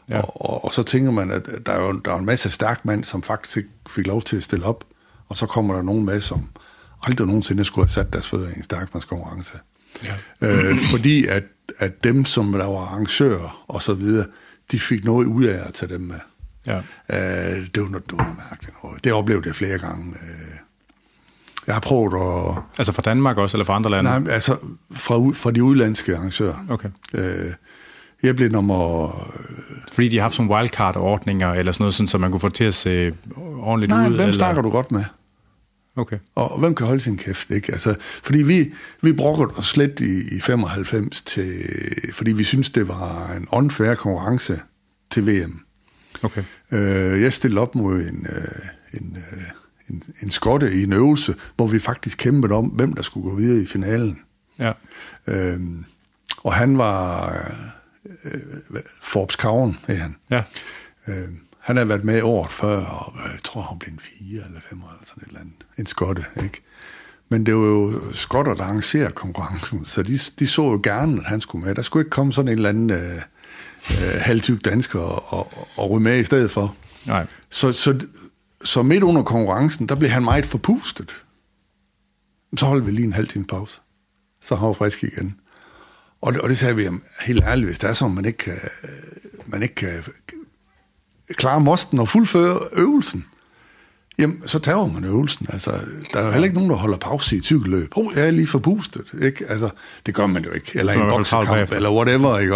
Ja. Og, og, og så tænker man, at der er jo der er en masse stærk mand, som faktisk ikke fik lov til at stille op, og så kommer der nogen med, som aldrig nogensinde skulle have sat deres fødder i en stærkmandskonkurrence. Ja. Øh, fordi at, at dem, som der var arrangører og så videre, de fik noget ud af at tage dem med. Ja. Øh, det var noget, det var mærkeligt noget. Det oplevede jeg flere gange. Øh, jeg har prøvet at... Altså fra Danmark også, eller fra andre lande? Nej, altså fra, fra de udlandske arrangører. Okay. Øh, jeg blev nummer... Fordi de har haft sådan wildcard-ordninger, eller sådan noget, sådan, så man kunne få det til at se ordentligt Nej, ud? hvem eller? snakker du godt med? Okay. Og hvem kan holde sin kæft, ikke? Altså, fordi vi, vi brokkede os slet i, i 95 til, fordi vi synes det var en unfair konkurrence til VM. Okay. Øh, jeg stillede op mod en, øh, en, øh, en, en skotte i en øvelse, hvor vi faktisk kæmpede om, hvem der skulle gå videre i finalen. Ja. Øh, og han var øh, Forbes Kaven, er han. Ja. Øh, han har været med året før, og jeg tror, han blev en fire eller fem eller sådan et eller andet. En skotte, ikke? Men det var jo skotter, der arrangerede konkurrencen, så de, de så jo gerne, at han skulle med. Der skulle ikke komme sådan en eller anden øh, øh, halvtyk dansker og, og, og ryge med i stedet for. Nej. Så, så, så midt under konkurrencen, der blev han meget forpustet. Så holdt vi lige en halv time pause. Så har han frisk igen. Og det, og det sagde vi, helt ærligt, hvis det er sådan, man ikke kan, man ikke kan klare mosten og fuldføre øvelsen, jamen, så tager man øvelsen. Altså, der er jo heller ikke nogen, der holder pause i cykelløb. Oh, jeg er lige forpustet, ikke? Altså, det gør man jo ikke. Eller i en boksekamp, eller whatever, ikke?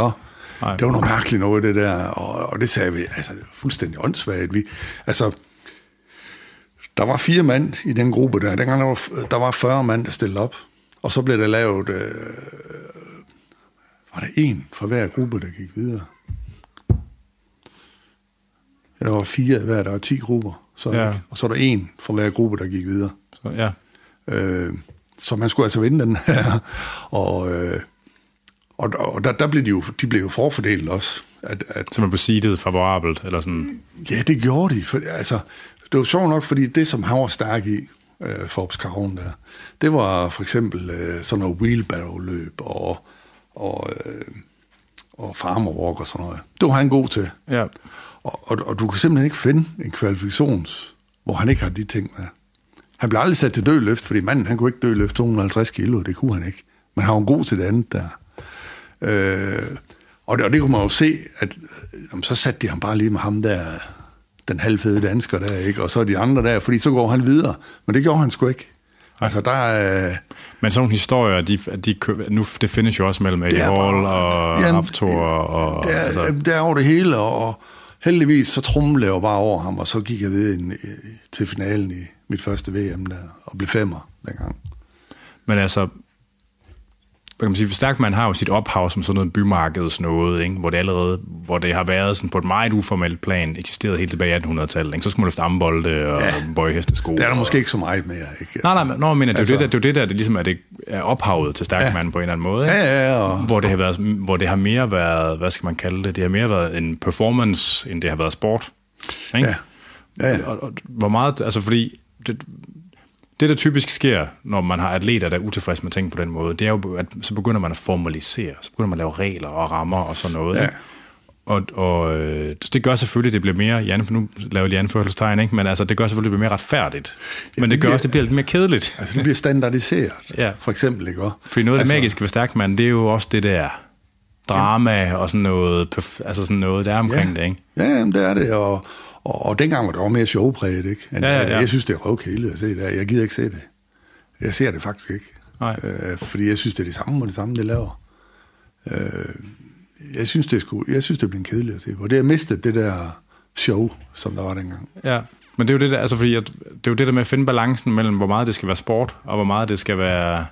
Nej. Det var noget mærkeligt noget, det der. Og, og det sagde vi, altså, det var fuldstændig åndssvagt. Vi, altså, der var fire mand i den gruppe der. Dengang der var, der var 40 mand, der stillede op. Og så blev der lavet, øh, var der en for hver gruppe, der gik videre. Ja, der var fire hver, der var 10 grupper. Så, Ja. Og så er der en for hver gruppe, der gik videre. Så, ja. Øh, så man skulle altså vinde den her. Og, øh, og, og der, der blev de jo, de blev jo forfordelt også. At, at, Så man blev seedet favorabelt, eller sådan. Ja, det gjorde de. For, altså, det var sjovt nok, fordi det, som han var stærk i, øh, Forbes Karon der, det var for eksempel øh, sådan noget wheelbarrow-løb og, og, øh, og farmer walk og sådan noget. Det var han god til. Ja. Og, og, og du kan simpelthen ikke finde en kvalifikations, hvor han ikke har de ting med. Han blev aldrig sat til dødløft, fordi manden han kunne ikke dødløfte 250 kilo, det kunne han ikke. Men han var god til det andet der. Øh, og, det, og det kunne man jo se, at øh, jamen, så satte de ham bare lige med ham der, den halvfede dansker der, ikke? og så de andre der, fordi så går han videre. Men det gjorde han sgu ikke. Altså, der er... Men sådan nogle historier, de, de, nu, det findes jo også mellem Eddie er Hall og Jamen, Aptor og... Der, altså, der er over det hele, og heldigvis så trumlede jeg bare over ham, og så gik jeg ved til finalen i mit første VM der, og blev femmer dengang. Men altså, hvad kan man sige, Stærkman har jo sit ophav som sådan noget bymarkeds noget, ikke? Hvor, det allerede, hvor det har været sådan på et meget uformelt plan, eksisteret helt tilbage i 1800-tallet. Ikke? Så skulle man løfte ambolde og ja. Ja. bøje hestesko. Det er der og, måske ikke så meget mere. Ikke? Nej, nej, men, nå, men det, er Altså- jo det, der, det er det der, det ligesom er, det er ophavet til Stærkman ja. på en eller anden måde. Ikke? Ja, ja, og, Hvor det, har været, hvor det har mere været, hvad skal man kalde det, det har mere været en performance, end det har været sport. Ikke? ja, ja, ja. Og, og, hvor meget, altså fordi, det, det der typisk sker, når man har atleter, der er utilfredse med ting på den måde, det er jo, at så begynder man at formalisere, så begynder man at lave regler og rammer og sådan noget. Ja. Og, og øh, det gør selvfølgelig, det bliver mere, Jan, for nu laver jeg lige anførselstegn, ikke? men altså, det gør selvfølgelig, det bliver mere retfærdigt. Men det, det gør bliver- også, det bliver lidt mere kedeligt. Altså, det bliver standardiseret, Ja. for eksempel, ikke? også? Fordi noget af det altså, magiske ved Stærkmand, det er jo også det der drama og sådan noget, altså sådan noget, der er omkring det, ikke? Ja, jamen, det er det, og, og, og dengang var det også mere showpræget, ikke? End, Ja, ja, ja. Jeg synes, det er røvkedeligt at se det. Jeg gider ikke se det. Jeg ser det faktisk ikke. Nej. Øh, fordi jeg synes, det er det samme og det samme, det laver. Øh, jeg synes, det er sgu, jeg synes, det bliver kedeligt at se på. Det har mistet det der show, som der var dengang. Ja, men det er jo det der, altså fordi, at, det er jo det der med at finde balancen mellem, hvor meget det skal være sport, og hvor meget det skal være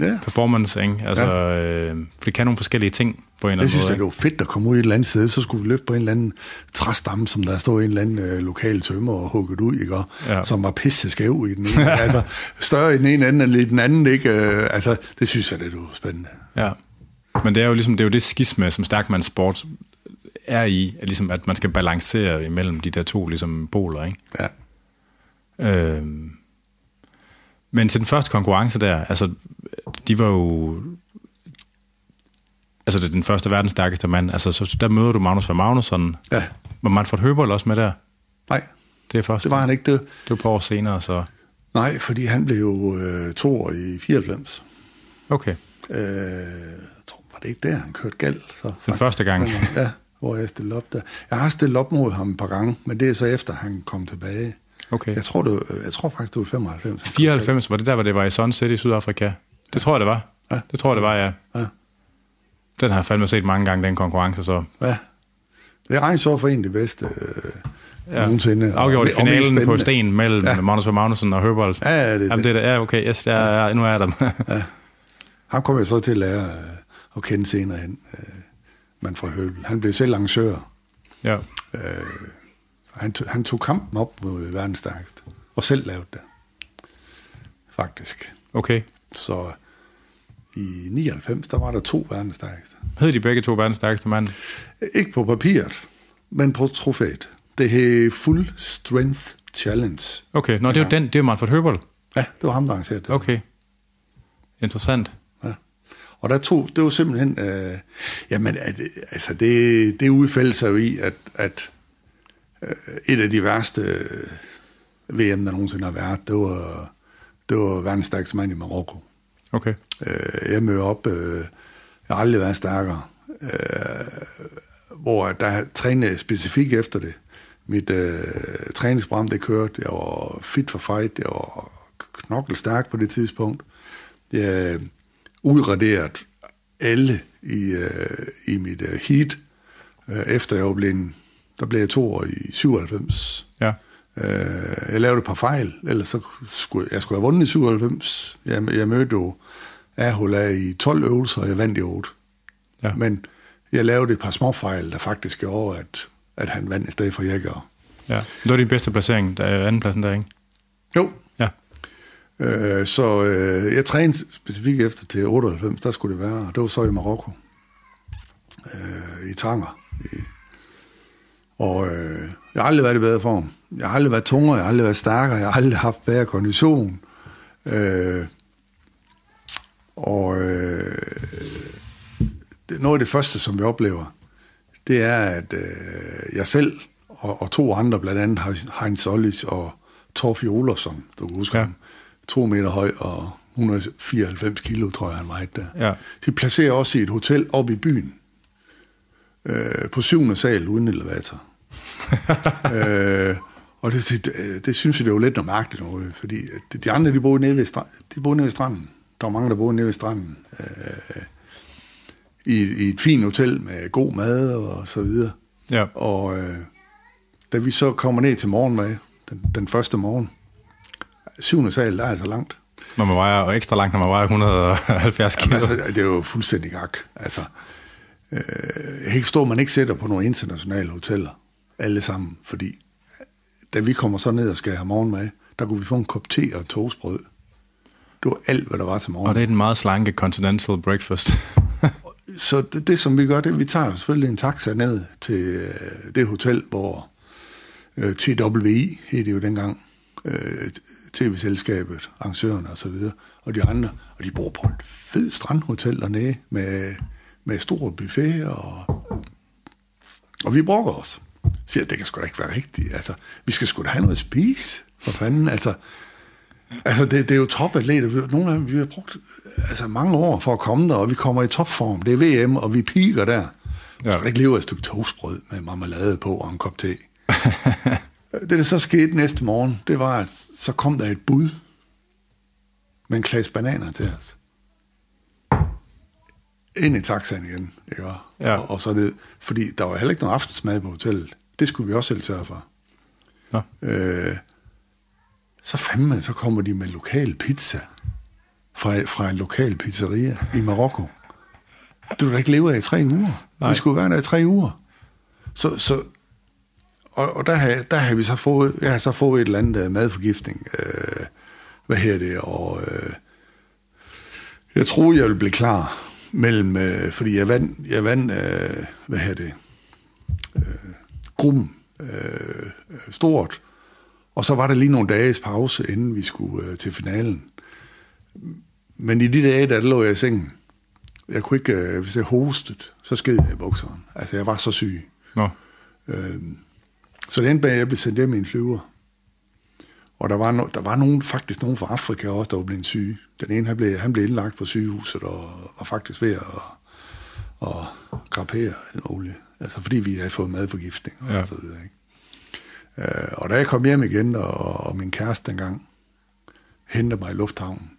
Ja. performance, ikke? Altså, ja. øh, for det kan nogle forskellige ting på en eller Jeg anden synes, måde. det var fedt at komme ud i et eller andet sted, så skulle vi løfte på en eller anden træstamme, som der stod en eller anden øh, lokal tømmer og hugget ud, ikke? Og, Ja. som var pisse skæv i den ene. altså, større i den ene ende end i den anden, ikke? Øh, altså, det synes jeg, det er jo spændende. Ja. Men det er jo ligesom det, er jo det skisme, som stærkmands sport er i, at, ligesom, at man skal balancere imellem de der to ligesom, poler, ikke? Ja. Øhm, men til den første konkurrence der, altså, de var jo... Altså, det er den første verdens stærkeste mand. Altså, så der møder du Magnus van Magnusson. Ja. Var Manfred Høberl også med der? Nej, Det er først. det var han ikke. Det, det var et par år senere, så... nej, fordi han blev jo øh, to år i 94. Okay. Øh, jeg tror, var det ikke der, han kørte galt? Så, Den første gang. Ja, hvor jeg stillede op der. Jeg har stillet op mod ham et par gange, men det er så efter, han kom tilbage. Okay. Jeg tror, det var, jeg tror faktisk, det var 95. han kom 94, var det der, hvor det var i Sun City i Sydafrika? Det tror jeg, det var. Ja. Det tror jeg, det var, ja. Ja. Den har jeg fandme set mange gange, den konkurrence, så... Ja. Det regnes så for en af de bedste øh, ja. nogensinde. Afgjort i finalen på sten mellem ja. Ja. Magnus van Magnussen og Høberl. Ja, ja, det er Jamen, det. det er. Ja, okay, yes, ja, ja, nu er jeg der. Ham kom jeg så til at lære øh, at kende senere hen. Øh, Manfred Høbel. Han blev selv arrangør. ja. Han, tog, han tog kampen op mod verdens stærkeste. Og selv lavede det. Faktisk. Okay. Så i 99, der var der to verdens stærkeste. Hed de begge to verdens stærkeste mand? Ikke på papiret, men på trofæet. Det hed Full Strength Challenge. Okay, nå, det er jo den, det er jo Manfred Høberl. Ja, det var ham, der arrangerede det. Okay. Interessant. Ja. Og der tog, det var simpelthen, øh, jamen, at, altså det, det udfældte sig jo i, at, at et af de værste øh, VM, der nogensinde har været, det var, det var verdens stærkeste mand i Marokko. Okay. Øh, jeg møder op, øh, jeg har aldrig været stærkere, øh, hvor der trænede specifikt efter det. Mit øh, træningsprogram, det kørte, jeg var fit for fight, jeg var knoklestærk på det tidspunkt. Jeg udraderede alle i, øh, i mit øh, heat, øh, efter jeg var blevet, der blev jeg to år i 97. Ja. Øh, jeg lavede et par fejl, ellers så skulle jeg skulle have vundet i 97. Jeg, jeg mødte jo Ahola i 12 øvelser, og jeg vandt i 8. Ja. Men jeg lavede et par små fejl, der faktisk gjorde, at, at han vandt i stedet for jeg gør. ja. Det var din bedste placering, der er andenpladsen der, ikke? Jo, Ja. øh, så øh, jeg trænede specifikt efter til 98, der skulle det være, og det var så i Marokko, øh, i Tanger. I, og øh, jeg har aldrig været i bedre form. Jeg har aldrig været tungere, jeg har aldrig været stærkere, jeg har aldrig haft bedre kondition. Øh, og øh, det, noget af det første, som jeg oplever, det er, at øh, jeg selv og, og to andre, blandt andet Heinz Ollis og Torfi Olofsson, du kan huske Ja. ham, to meter høj og 194 kilo, tror jeg, han vejede der. Ja. De placerer også i et hotel oppe i byen, øh, på syvende sal uden elevator. øh, og det, det, det synes jeg, det var lidt noget mærkeligt noget, fordi de, andre, de boede nede ved, stra- de boede nede ved stranden. Der var mange, der boede nede ved stranden. Øh, i, I et fint hotel med god mad og så videre. Ja. Og øh, da vi så kommer ned til morgenmad, den, den første morgen, syvende sal, der er altså langt. Når man vejer, og ekstra langt, når man vejer 170 kilo. Jamen, altså, det er jo fuldstændig gak. Altså, øh, ikke stå, man ikke sætter på nogle internationale hoteller, alle sammen, fordi da vi kommer så ned og skal have morgenmad, der kunne vi få en kop te og toastbrød. Det var alt, hvad der var til morgen. Og det er den meget slanke continental breakfast. Så det, det, som vi gør, det vi tager selvfølgelig en taxa ned til øh, det hotel, hvor øh, TWI hed det jo dengang, øh, tv-selskabet, arrangørerne og så videre, og de andre, og de bor på et fed strandhotel dernede med, med stor buffet, og, og vi brokker os. Siger, det kan sgu da ikke være rigtigt. Altså, vi skal sgu da have noget at spise, for fanden. Altså, Altså, det, det er jo topatleter. Nogle af dem, vi har brugt altså, mange år for at komme der, og vi kommer i topform. Det er VM, og vi piker der. Ja. Så kan ikke leve af et stykke toastbrød med marmelade på og en kop te. det, der så skete næste morgen, det var, at så kom der et bud med en klasse bananer til os. Ind i taxaen igen, ikke? Ja. Og, og så det, fordi der var heller ikke nogen aftensmad på hotellet. Det skulle vi også selv sørge for. Nå. Øh, så fandme, så kommer de med lokal pizza fra, fra en lokal pizzeria i Marokko. Det vil da ikke leve af i tre uger. Nej. Vi skulle være der i tre uger. Så, så, og, og der, har, der har vi så fået, jeg har så fået et eller andet øh, madforgiftning. Øh, hvad her det? Og øh, jeg troede, jeg ville blive klar mellem, øh, fordi jeg vandt, jeg vandt øh, hvad her det, gruppen øh, stort, og så var der lige nogle dages pause, inden vi skulle øh, til finalen. Men i de dage, der lå jeg i sengen. Jeg kunne ikke, øh, hvis jeg hostet, så sked jeg i bukseren. Altså, jeg var så syg. Nå. Øh, så med, at jeg blev sendt hjem i en flyver. Og der var, no, der var nogen, faktisk nogen fra Afrika også, der var blevet syge. Den ene, han blev, han blev indlagt på sygehuset og var faktisk ved at, at krapere en olie. Altså fordi vi havde fået madforgiftning og Ja. så videre. Ikke? Øh, og da jeg kom hjem igen, og, og min kæreste dengang hentede mig i lufthavnen,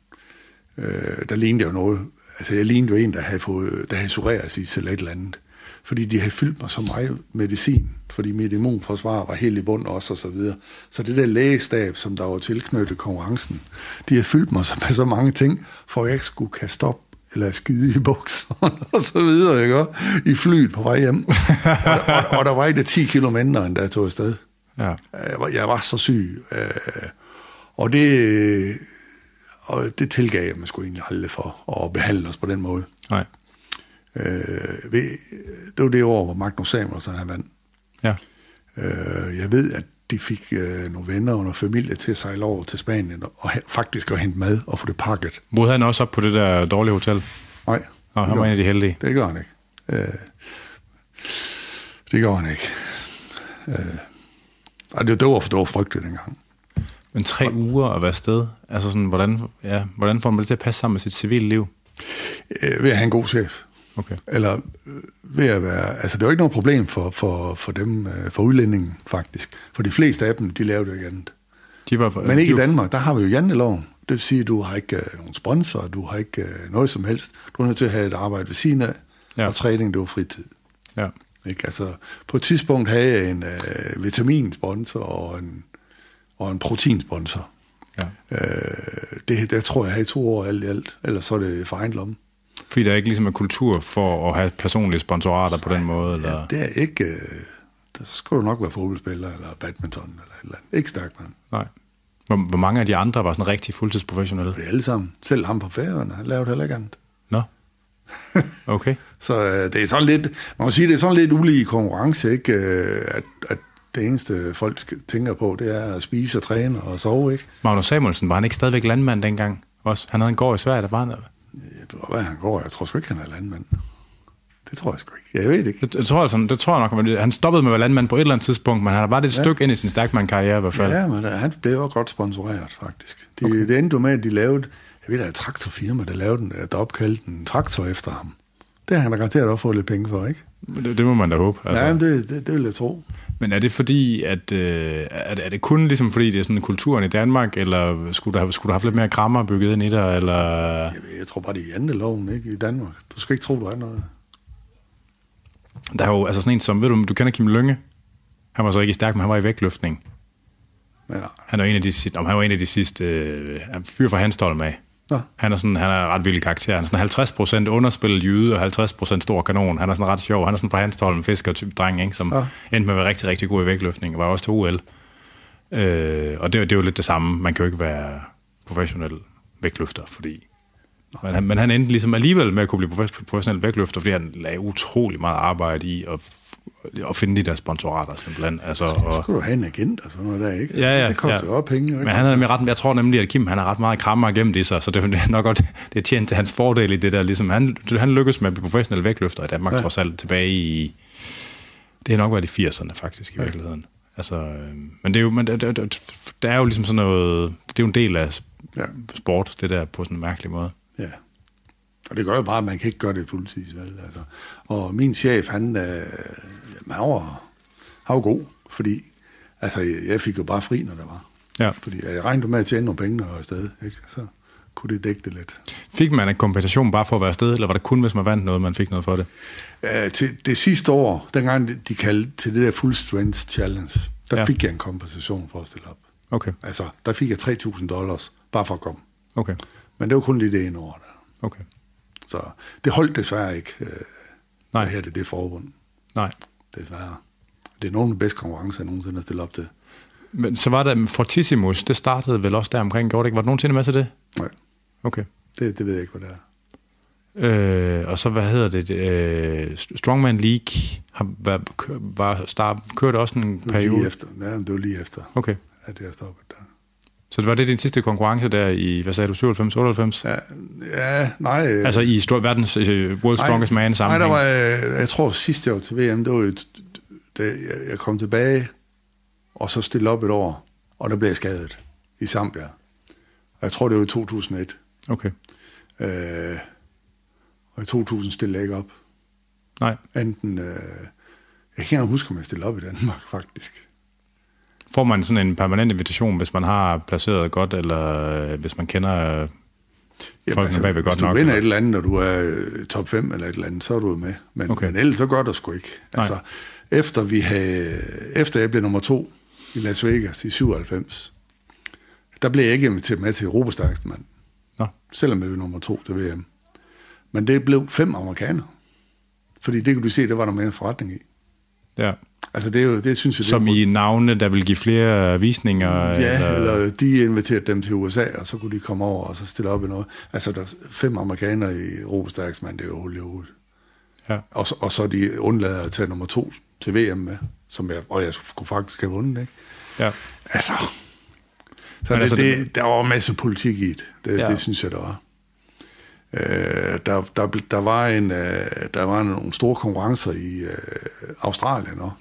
øh, der lignede jeg jo noget. Altså jeg lignede jo en, der havde, fået, der havde psoriasis eller et eller andet. Fordi de havde fyldt mig så meget medicin, fordi mit immunforsvar var helt i bund også og så videre. Så det der lægestab, som der var tilknyttet konkurrencen, de har fyldt mig med så mange ting, for at jeg ikke skulle kaste op eller skide i bukserne og så videre, ikke? I flyet på vej hjem. og, og, og, og der var ikke 10 kilo mindre, end da jeg tog afsted. Ja. Jeg var, jeg var så syg. Øh, og det, og det tilgav jeg mig sgu egentlig aldrig for at behandle os på den måde. Nej. Øh, det var det år, hvor Magnus Samuelsen han vandt. Ja. Øh, jeg ved, at de fik øh, nogle venner og noget familie til at sejle over til Spanien og, og faktisk at hente mad og få det pakket. Boede han også op på det der dårlige hotel? Nej, Og han var en af de heldige. det gør han ikke. Øh, det gør han ikke. Øh, og det, det, var, det var frygteligt dengang. Men tre uger at være afsted, altså sådan, hvordan, ja, hvordan får man det til at passe sammen med sit civile liv? Øh, ved at have en god chef. Okay. Eller øh, ved at være... Altså, det var ikke noget problem for, for, for dem, øh, for udlændingen, faktisk. For de fleste af dem, de lavede jo ikke andet. De var, Men ikke de i Danmark, der har vi jo janteloven. Det vil sige, at du har ikke øh, nogen sponsor, du har ikke øh, noget som helst. Du er nødt til at have et arbejde ved siden af, Ja. og træning, det var fritid. Ja. Ikke? Altså, på et tidspunkt havde jeg en øh, vitaminsponsor og en, og en proteinsponsor. ja. Øh, det, det tror jeg, jeg havde i to år alt i alt. Ellers så er det for egen lomme. Fordi der ikke ligesom er kultur for at have personlige sponsorater på den måde? Eller? Ja, det er ikke... Øh, der, så skal du nok være fodboldspiller, eller badminton, eller et eller andet. Ikke stærk, mand. Nej. Hvor, hvor mange af de andre var sådan rigtig fuldtidsprofessionelle? Det er alle sammen. Selv ham på færøerne, han lavede heller ikke andet. Nå. Okay. Så øh, det er sådan lidt, man må sige, det er sådan lidt ulige konkurrence, ikke? Øh, at, at det eneste folk tænker på, det er at spise og træne og sove, ikke? Magnus Samuelsen, var han ikke stadigvæk landmand dengang? Også? Han havde en gård i Sverige, der var han... Jeg hvad han går. Jeg tror sgu ikke, han er landmand. Det tror jeg sgu ikke. Jeg ved det ikke. Det, jeg tror, altså, det tror jeg nok, men han stoppede med at være landmand på et eller andet tidspunkt, men han har bare et ja. stykke ind i sin stærkmand-karriere i hvert fald. Ja, men øh, han blev jo godt sponsoreret, faktisk. De, okay. Det endte med, at de lavede, jeg ved, der er et traktorfirma, der lavede den, der opkaldte en traktor efter ham. Det har han da garanteret også fået lidt penge for, ikke? Det, det må man da håbe. Altså. Ja, det, det, det vil jeg tro. Men er det fordi, at øh, er, det, er det kun ligesom fordi, det er sådan kulturen i Danmark, eller skulle der, skulle der have lidt mere krammer bygget ind i dig, eller... Jeg, jeg tror bare, det er janteloven, ikke? I Danmark. Du skal ikke tro, du er noget. Der er jo altså sådan en som, ved du, du kender Kim Lønge? Han var så ikke i stærk, men han var i vægtløftning. Nej. Han er en af de, om han var en af de sidste øh, fyr fra Hanstholm af. Nå. Han er sådan, han er ret vild karakter. Han er sådan 50% underspillet jyde og 50% stor kanon. Han er sådan ret sjov. Han er sådan fra Hanstholm, fisker type dreng, ikke? som Ja. endte med at være rigtig, rigtig god i vægtløftning og var også til OL. Øh, og det, er jo- det er jo lidt det samme. Man kan jo ikke være professionel vægtløfter, fordi... Men han, men han endte ligesom alligevel med at kunne blive profes- professionel vægtløfter, fordi han lagde utrolig meget arbejde i at, at finde de der sponsorater simpelthen. Altså, Så og, skal du have en agent og sådan noget der, ikke? Ja, ja, det koster ja. jo penge, ikke? men han er nemlig ret, jeg tror nemlig, at Kim han er ret meget krammer gennem det, så, så det er nok godt, det er tjent til hans fordel i det der. Ligesom, han, han lykkedes med at blive professionel vægtløfter i Danmark, ja. Trods alt tilbage i, det har nok været i 80'erne faktisk i ja. virkeligheden. Altså, øh, men det er jo, men det, det, det, der er jo ligesom sådan noget, det er jo en del af Ja. sport, det der på sådan en mærkelig måde. Ja. Og det gør jo bare, at man kan ikke gøre det fuldtids, vel? Altså. Og min chef, han, øh, jamen, han, var, han var god, fordi altså, jeg fik jo bare fri, når der var. Ja. Fordi jeg regnede med at tjene nogle penge, når jeg var afsted, ikke? Så kunne det dække det lidt. Fik man en kompensation bare for at være afsted, eller var det kun, hvis man vandt noget, man fik noget for det? Uh, til det sidste år, dengang de- de kaldte til det der Full Strength Challenge, der ja. fik jeg en kompensation for at stille op. Okay, Altså, der fik jeg 3.000 dollars, bare for at komme. okay, Men det var kun lige det ene år der. okay. Så det holdt desværre ikke, øh, Nej. her det, det forbund. Nej. Desværre. Det er nogle af de bedste konkurrencer, jeg nogensinde har stillet op til. Men så var der Fortissimus, det startede vel også der omkring, gjorde det ikke? Var du nogensinde med til det? Nej, Okay. det, det ved jeg ikke, hvad det er. Øh, og så, hvad hedder det, øh, Strongman League har, var, var start, kørte også en Det var periode. lige efter. Ja, det var lige efter, Okay. at jeg stoppede der. Så det var det din sidste konkurrence der i, hvad sagde du, 97, 98? Ja, ja nej. øh, Altså i stor, verdens øh, World Strongest Man Nej, sammenhæng? der var, øh, jeg tror sidst jeg var til VM, det var jo, da jeg kom tilbage, og så stille op et år, og der blev jeg skadet i Zambia. Og jeg tror, det var i 2001. Okay. Øh, og i 2000 stillede jeg ikke op. Nej. Enten, øh, jeg kan ikke huske, om jeg stillede op i Danmark, faktisk. Får man sådan en permanent invitation, hvis man har placeret godt, eller øh, hvis man kender... Øh, Folkene bagved godt hvis du nok, vinder eller? et eller andet, og du er øh, top 5 eller et eller andet, så er du med. Men, Okay. men ellers så gør det sgu ikke. Nej. Altså, efter, vi havde, efter jeg blev nummer to i Las Vegas i 97, der blev jeg ikke inviteret med til Europas stærkeste mand, Nå, selvom jeg blev nummer to til VM. Men det blev fem amerikanere. Fordi det kunne du se, det var der med en forretning i. ja. Altså det, er jo, det synes jeg, det Som er i navne, der vil give flere visninger? Ja, eller... eller de inviterede dem til USA, og så kunne de komme over og så stille op i noget. Altså, der er fem amerikanere i Europas stærkeste mand, det er jo hul i hovedet. Ja. Og, så- og så de undlader at tage nummer to til VM med, som jeg, og jeg skulle faktisk have vundet, ikke? ja. Altså, så Men det, altså, det, der var masser politik i det. Det, ja. det synes jeg, der var. Øh, der, der, der, var en, øh, der var nogle store konkurrencer i øh, Australien også.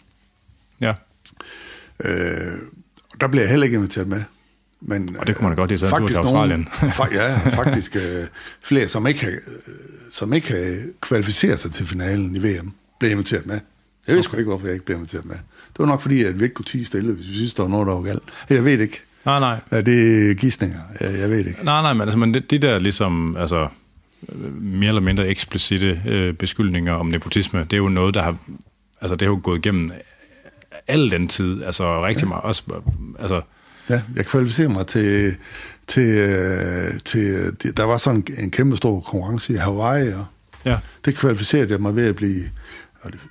Ja. Øh, der blev jeg heller ikke inviteret med. Men, Og det kunne man godt så en tur til faktisk Australien. Nogen, ja, faktisk øh, flere, som ikke, øh, som ikke havde kvalificeret sig til finalen i VM, blev inviteret med. Jeg ved sgu ikke, hvorfor jeg ikke blev inviteret med. Det var nok fordi, at vi ikke kunne tige stille, hvis vi synes, der var noget, der var galt. Jeg ved det ikke. Nej, nej. Ja, det er gidsninger. Jeg, jeg ved det ikke. Nej, nej, men, altså, men det, de der ligesom, altså, mere eller mindre eksplicite øh, beskyldninger om nepotisme, det er jo noget, der har, altså det har jo gået igennem al den tid, altså rigtig meget, også, altså, Ja, jeg kvalificerede mig til, til, øh, til, der var sådan en, en kæmpe stor konkurrence i Hawaii, og ja, det kvalificerede jeg mig ved at blive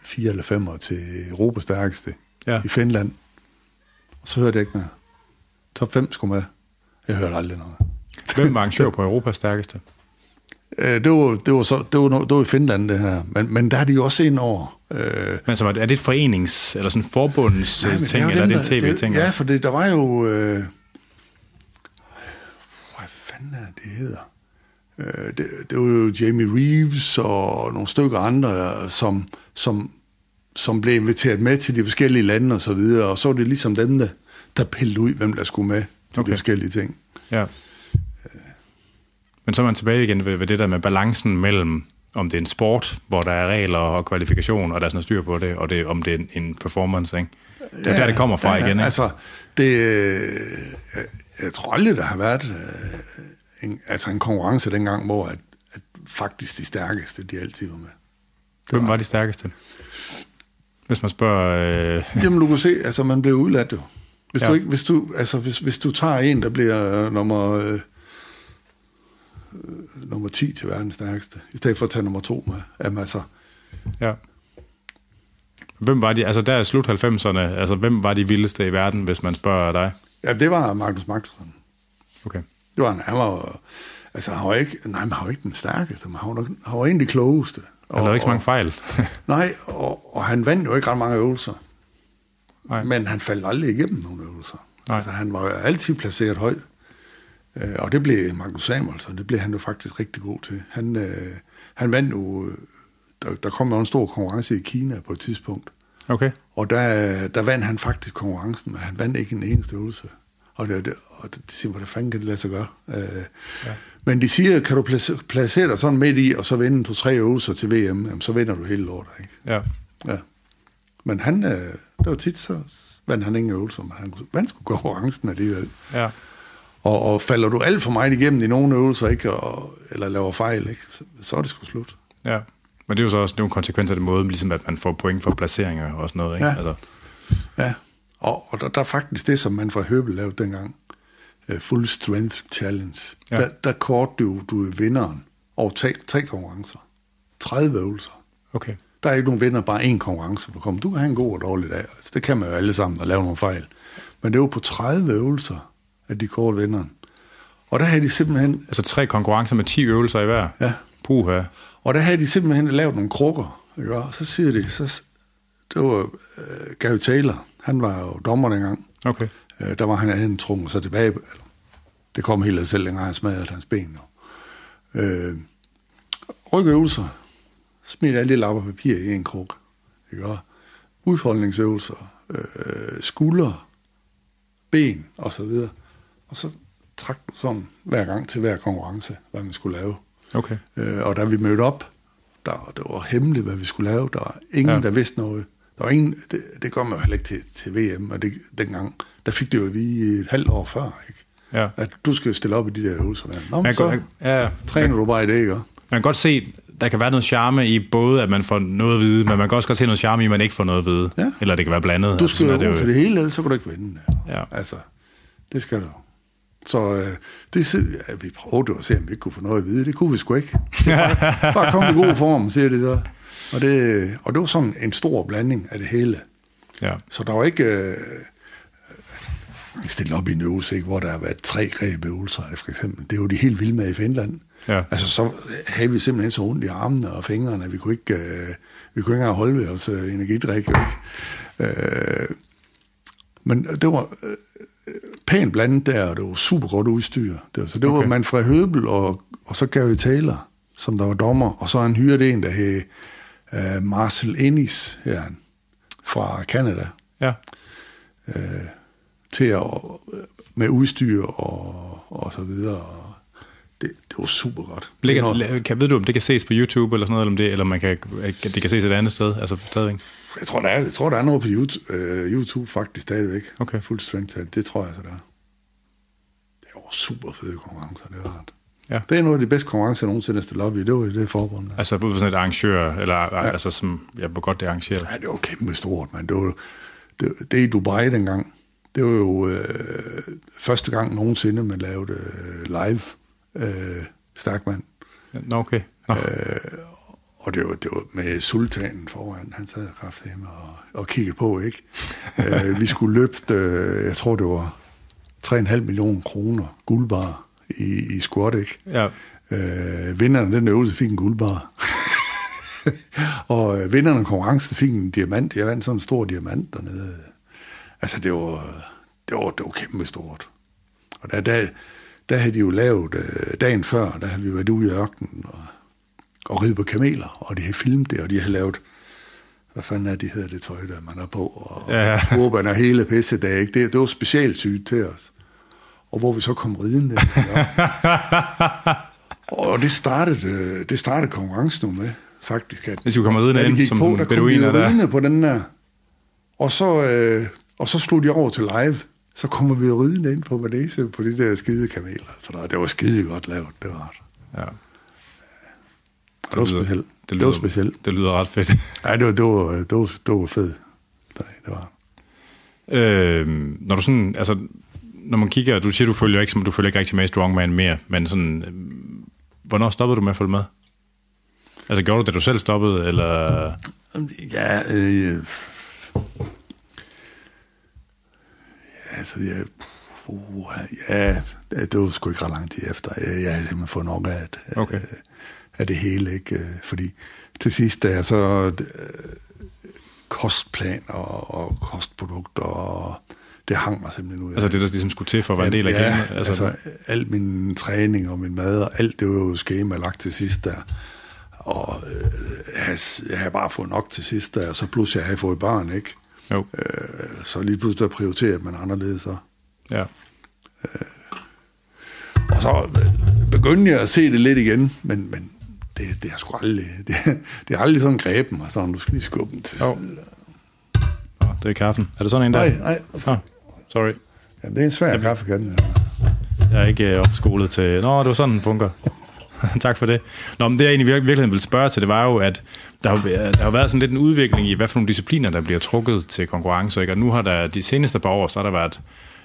fire eller fem år til Europas stærkeste Ja. i Finland. Og så hørte jeg ikke mere. Top 5 skulle med. Jeg hørte aldrig noget. hvem var arrangør på Europas stærkeste? Øh, det, var, det, var så, det, var, det var i Finland, det her. Men, men der er de jo også ind over. Øh, Men var det, er det et forenings, eller sådan forbunds Nej, men ting, eller er det tv-ting? Ja, for det, der var jo... Øh, hvad fanden er det, det hedder? Øh, det, det var jo Jamie Reeves og nogle stykker andre, der, som, som, som blev inviteret med til de forskellige lande og så videre, og så var det ligesom dem, der, der pillede ud, hvem der skulle med til Okay. de forskellige ting. Ja. Men så er man tilbage igen ved, ved det der med balancen mellem, om det er en sport, hvor der er regler og kvalifikation, og der er sådan noget styr på det, og det, om det er en, en performance, ikke? Det er ja, der, det kommer fra ja, igen, ikke? Altså, det, øh, jeg, jeg tror aldrig, der har været øh, en, altså en konkurrence dengang, hvor at, at faktisk de stærkeste, de altid var med. Hvem var de stærkeste? Hvis man spørger... Øh, Jamen, du kan se, altså man bliver udladt jo. Hvis, ja. du, ikke, hvis, du, altså, hvis, hvis du tager en, der bliver øh, nummer, øh, øh, nummer 10 til verdens stærkeste, i stedet for at tage nummer 2 med, jamen altså, ja. Hvem var de, altså der er slut 90'erne, altså hvem var de vildeste i verden, hvis man spørger dig? ja, det var Magnus Magnussen. Okay. Det var han, han var, altså han var ikke, nej, han var ikke den stærkeste, men han var, han var de klogeste. Han lavede ikke så mange fejl. Nej, og, og han vandt jo ikke ret mange øvelser. Nej. Men han faldt aldrig igennem nogle øvelser. Nej. Altså, han var altid placeret højt. Øh, og det blev Magnus Samuelsen, det blev han jo faktisk rigtig god til. Han, øh, han vandt jo, øh, der, der kom jo en stor konkurrence i Kina på et tidspunkt. Okay. Og der, der vandt han faktisk konkurrencen, men han vandt ikke en eneste øvelse. Og det, det, og de siger, hvordan fanden kan det lade sig gøre? Øh, ja. Men de siger, kan du place- placere dig sådan midt i, og så vinde to-tre øvelser til VM, jamen, så vinder du hele lortet, ikke? Ja. Ja. Men han, øh, det var tit, så vandt han ingen øvelser, men han vandt sgu konkurrencen alligevel. Ja. Og, og falder du alt for meget igennem i nogle øvelser, ikke, og, eller laver fejl, ikke, så, så er det sgu slut. Ja. Men det er jo så også nogle konsekvenser af det måde, ligesom at man får point for placeringer og sådan noget, ikke? Ja. Altså, Ja, og, og der, der er faktisk det, som man fra Høbel lavede dengang, uh, Full Strength Challenge. Ja. Ja. Der, der kort du, du er vinderen over tre, tre konkurrencer. 30 øvelser. okay. Der er ikke nogen vinder, bare én konkurrence, du kommer. Du kan have en god og dårlig dag. Altså, det kan man jo alle sammen, og lave nogle fejl. Men det var på 30 øvelser, at de kort vinderen. Og der havde de simpelthen... Altså tre konkurrencer med 10 øvelser i hver? Ja. Puha. Og der havde de simpelthen lavet nogle krukker, ikke? og så siger de, så, det var uh, Gary Taylor, han var jo dommer dengang, Okay. uh, der var han anden trunget så tilbage, eller, det kom helt af selv, dengang han smadrede hans ben. Jo. Uh, rygøvelser, smid alle de lapper papir i en kruk, ikke? og udfoldningsøvelser, uh, skuldre, ben og så videre. Og så trak sådan hver gang til hver konkurrence, hvad man skulle lave. Okay. Øh, og da vi mødte op, der, det var hemmeligt, hvad vi skulle lave. Der var ingen, Ja. ja. der vidste noget. Der var ingen, det, det kom jo heller ikke til, til VM, og det, dengang, der fik det jo vide et halvt år før, ikke? Ja. at du skal stille op i de der øvelser der. Nå, Man så kan, ja, træner du bare i det, ikke? man kan godt se, der kan være noget charme i både, at man får noget at vide, men man kan også godt se noget charme i, at man ikke får noget at vide. Ja. Eller det kan være blandet. Du skal jo sådan er til det hele, ellers så kan du ikke vinde. Ja. Altså, det skal du. Så øh, det, ja, vi prøvede at se, om vi ikke kunne få noget at vide. Det kunne vi sgu ikke. Bare, bare kom i god form, siger det så. Og det, og det var sådan en stor blanding af det hele. Ja. Så der var ikke... Øh, altså, stille op i en øvelse, ikke, hvor der har været tre greb øvelser, for eksempel. Det er jo de helt vilde med i Finland. Ja. Altså, så havde vi simpelthen så ondt i armene og fingrene, at vi kunne ikke, øh, vi kunne ikke engang holde ved os øh, energidrik. Ikke? Øh, men det var øh, pænt blandet der, og det var super godt udstyr. Det var, så det okay. Var Manfred Høbel, og, og så Gary Taylor, som der var dommer, og så han hyrede en, der hed øh, Marcel Ennis, her han, fra Canada Ja. til at, med udstyr og, og så videre. Og det, det var super godt. Ligger, kan, ved du, om det kan ses på YouTube eller sådan noget, eller, om det, eller man kan, det kan ses et andet sted? Altså stadigvæk? Jeg, tror, der er, jeg tror, der er noget på YouTube, øh, YouTube faktisk stadigvæk. Okay. Full strength test. Det tror jeg så der er. Det var super fede konkurrencer, det var rart. Ja. Det er nogle af de bedste konkurrencer, jeg nogensinde har stillet op i. Det var i det forbund. Der. Altså ud fra sådan et arrangør, eller ja. altså som, ja, hvor godt det er arrangeret. Ja, det var kæmpe stort, men det var det, det er i Dubai dengang. Det var jo øh, første gang nogensinde, man lavede øh, live øh, Stærkmand. Nå, okay. Nå. Og det var, det var med sultanen foran. Han sad kraftedeme og, og kiggede på, ikke? øh, vi skulle løfte, øh, jeg tror det var 3,5 millioner kroner guldbar i, i squat, ikke? Ja. Øh, vinderen af den øvelse fik en guldbar. og øh, vinderen af konkurrencen fik en diamant. Jeg vandt sådan en stor diamant dernede. Altså, det var, det var, det var kæmpe stort. Og der, der, der havde de jo lavet, øh, dagen før, der havde vi været ude i ørkenen og, og ride på kameler, og de havde filmet det, og de havde lavet, hvad fanden er det hedder det tøj, der man er på, og Ja. turban og hele pisse dag, ikke? Det, det var specielt sygt til os. Og hvor vi så kom ridende. Ja. og det startede, det startede konkurrencen med, faktisk. At, Hvis du kommer ridende ind som på, der kom vi ridende på den der. Og så, øh, og så slog de over til live. Så kommer vi ridende ind på Malaysia på de der skide kameler. Så der, det var skide godt lavet, det var det. ja. Det var specielt. Det, lyder, var specielt. Det lyder ret fedt. Ja, det var, det var, det var, det var fedt. Det, det var. Øh, når du sådan, altså, når man kigger, du siger, du følger ikke, du følger ikke rigtig med Strongman mere, men sådan, øh, hvornår stoppede du med at følge med? Altså, gjorde du det, du selv stoppede, eller... Ja, øh, altså, ja, uh, ja, det var sgu ikke ret lang tid efter. Jeg, jeg havde simpelthen fået nok af, at, Okay. øh, af det hele, ikke? Øh, Fordi til sidst, da jeg så øh, kostplan og, og kostprodukter, og det hang mig simpelthen ud af. Altså, det, der ligesom skulle til for at være en del af ja, gamet? Altså, altså al min træning og min mad og alt, det var jo skema lagt til sidst der. Og øh, jeg, jeg havde bare fået nok til sidst der, og så pludselig havde jeg fået børn, ikke? Jo, Øh, så lige pludselig der prioriterede man anderledes. Så. ja. Og så øh, begyndte jeg at se det lidt igen, men, men det, det er sgu aldrig, det, det er aldrig sådan greben mig, sådan, du skal lige skubbe den til side. Nå, det er kaffen. Er det sådan en der? Nej, nej, Oh, sorry. Jamen, det er en svær kaffekande. Jeg er ikke øh, opskolet til... Nå, det var sådan, den fungerer. tak for det. Nå, men det jeg egentlig i virkeligheden ville spørge til, det var jo, at der har, der har været sådan lidt en udvikling i, hvad for nogle discipliner, der bliver trukket til konkurrencer. Ikke? Og nu har der de seneste par år, så har der været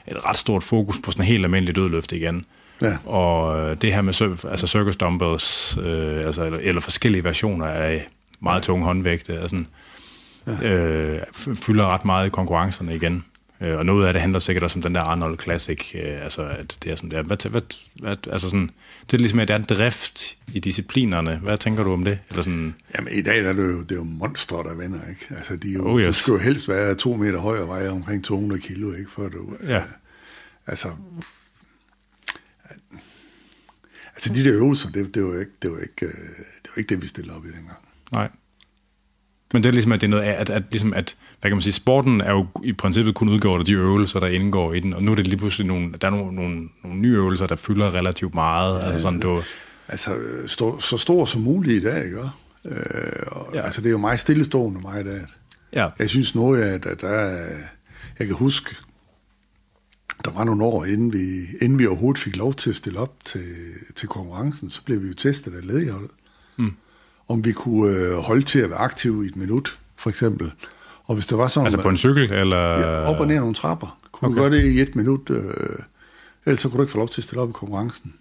et ret stort fokus på sådan en helt almindelig dødløft igen. Ja. Og øh, det her med altså circus dumbbells, øh, altså, eller, eller forskellige versioner af meget tunge håndvægte, og sådan, ja. øh, fylder ret meget i konkurrencerne igen. Øh, og noget af det handler sikkert også om den der Arnold Classic, øh, altså at det er sådan der, hvad, hvad, hvad, altså sådan, det er ligesom, at der er en drift i disciplinerne. Hvad tænker du om det? Eller sådan... Jamen i dag er det jo, det er jo monster, der vinder, ikke? Altså de er jo, Oh, yes. du skal jo helst være to meter høj og veje omkring 200 kilo, ikke? For du, Ja. altså, altså de der øvelser, det, det, var ikke, det, var ikke, øh, det var ikke det, vi stillede op i dengang. Nej. Men det er ligesom, at det er noget af, at, at, ligesom at, hvad kan man sige, sporten er jo i princippet kun udgjort af de øvelser, der indgår i den, og nu er det lige pludselig nogle, der er nogle, nogle, nogle nye øvelser, der fylder relativt meget. Ja, altså sådan, du, Altså, stå, så stor som muligt i dag, ikke? Øh, og, Ja. Altså, det er jo meget stillestående mig i dag. ja, Jeg synes noget af, at, der er, jeg kan huske, der var nogle år, inden vi, inden vi overhovedet fik lov til at stille op til, til konkurrencen, så blev vi jo testet af ledehold. Mm. Om vi kunne øh, holde til at være aktive i et minut, for eksempel. Og hvis det var sådan, altså på en cykel, eller... ja, op og ned nogle trapper, kunne okay. Du gøre det i et minut, øh, ellers så kunne du ikke få lov til at stille op i konkurrencen.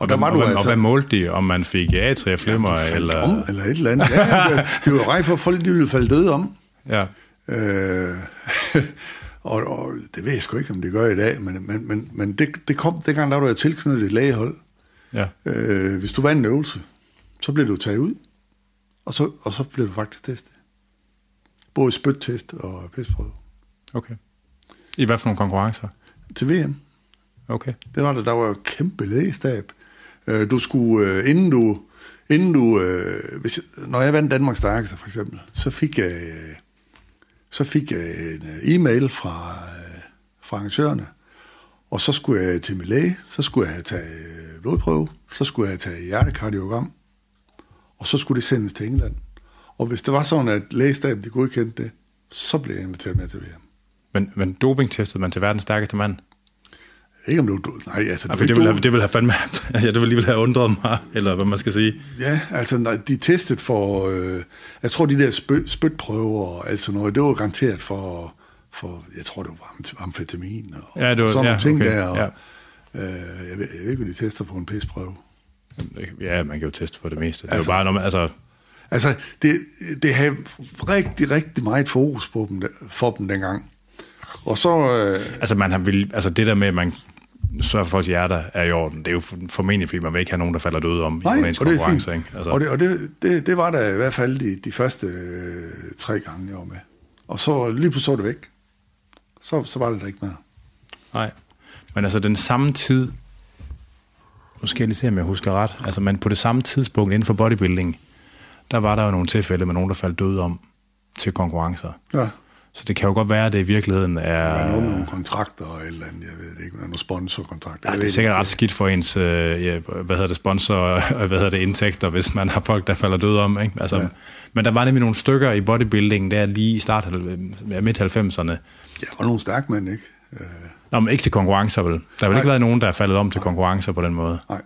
Og, der var og, hvad, og hvad målte de? Om man fik A3 flimmer, ja, eller... Om, eller et eller andet. Ja, det, det var jo rej for, folk de ville falde døde om. Ja, Øh, og, og det ved jeg sgu ikke, om det gør i dag, men, men, men, men det, det kom, dengang der var jeg tilknyttet et lægehold. ja. Øh, hvis du vandt en øvelse, så blev du taget ud, og så, og så blev du faktisk testet. Både spyttest og pisprøve. Okay. I hvad for nogle konkurrencer? Til VM, Okay. det var der, der var jo kæmpe lægestab. Øh, du skulle, øh, inden du, inden du øh, hvis, jeg- når jeg vandt Danmarks Stærkeste for eksempel, så fik jeg, øh, så fik jeg en øh, e-mail fra, øh, fra arrangørerne, og så skulle jeg til min læge, så skulle jeg tage øh, blodprøve, så skulle jeg tage hjertekardiogram, og så skulle det sendes til England. Og hvis det var sådan, at lægestaben de godkendte det, så blev jeg inviteret med til VM. Men, men dopingtestede man til verdens stærkeste mand? Ikke om du... du- Nej, altså... Ja, du for det ville, have, det ville have fandme... Ja, det ville alligevel have undret mig, eller hvad man skal sige. Ja, altså nej, de testet for, øh, jeg tror de der spø, spytprøver og alt sådan noget, det var garanteret for, for jeg tror det var am- amfetamin og, Ja, det var- og sådan nogle ja, ting okay, der. Og, ja. øh, jeg, ved, jeg ved ikke, hvad de tester på en pisprøve. Ja, man kan jo teste for det meste. Det er Altså- jo bare, når man, altså, Altså, det, det havde rigtig, rigtig meget fokus på dem, for dem dengang. Og så, øh, altså, man har vil, altså det der med, at man sørger for, at folks hjerter er i orden, det er jo formentlig, fordi man vil ikke have nogen, der falder døde om i nej, en er fint. konkurrence. Ikke? Altså, Og, det, og det, det, det var der i hvert fald de, de første øh, tre gange, jeg var med. Og så lige pludselig så det væk. Så, så var det der ikke mere. Nej. Men altså den samme tid, nu skal jeg lige se, om jeg husker ret, altså men på det samme tidspunkt inden for bodybuilding, der var der jo nogle tilfælde med nogen, der faldt døde om til konkurrencer. Ja. Så det kan jo godt være, at det i virkeligheden er noget med nogle kontrakter og eller andet, jeg ved det ikke, nogle sponsorkontrakter. Ja, det er sikkert ikke. ret skidt for ens øh, ja, hvad hedder det, sponsor og hvad hedder det, indtægter, hvis man har folk, der falder døde om. Ikke? Altså, ja. Men der var nemlig nogle stykker i bodybuilding, der lige i start ja, midt-90'erne. Ja, og nogle stærkmænd, ikke? Øh, Nå, men ikke til konkurrencer, vel? Der har vel Nej. ikke været nogen, der er faldet om til konkurrencer på den måde, nej.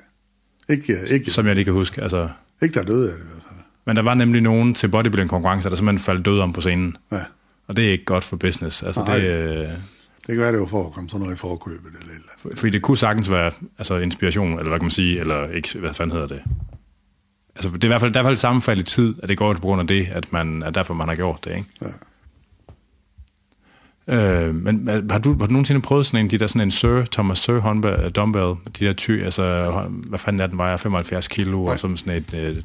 Ikke, øh, ikke, som jeg lige kan huske. Altså, ikke der er døde af det i hvert fald. men der var nemlig nogen til bodybuilding-konkurrencer, der simpelthen faldt døde om på scenen. Ja. Og det er ikke godt for business. Altså, Nej. det, øh, Det kan være, det var for at komme sådan noget i forkøbet eller eller andet. fordi det kunne sagtens være altså, inspiration, eller hvad kan man sige, eller ikke, hvad fanden hedder det? Altså, det er i hvert fald, der er i hvert fald sammenfald i tid, at det går på grund af det, at, man, at derfor man har gjort det, ikke? Ja. Øh, men har du, har du nogensinde prøvet sådan en, de der sådan en Sir, Thomas Sir håndball, dumbbell, de der ty, altså, hvad fanden er den, vejer 75 kilo, Nej. og som sådan et øh,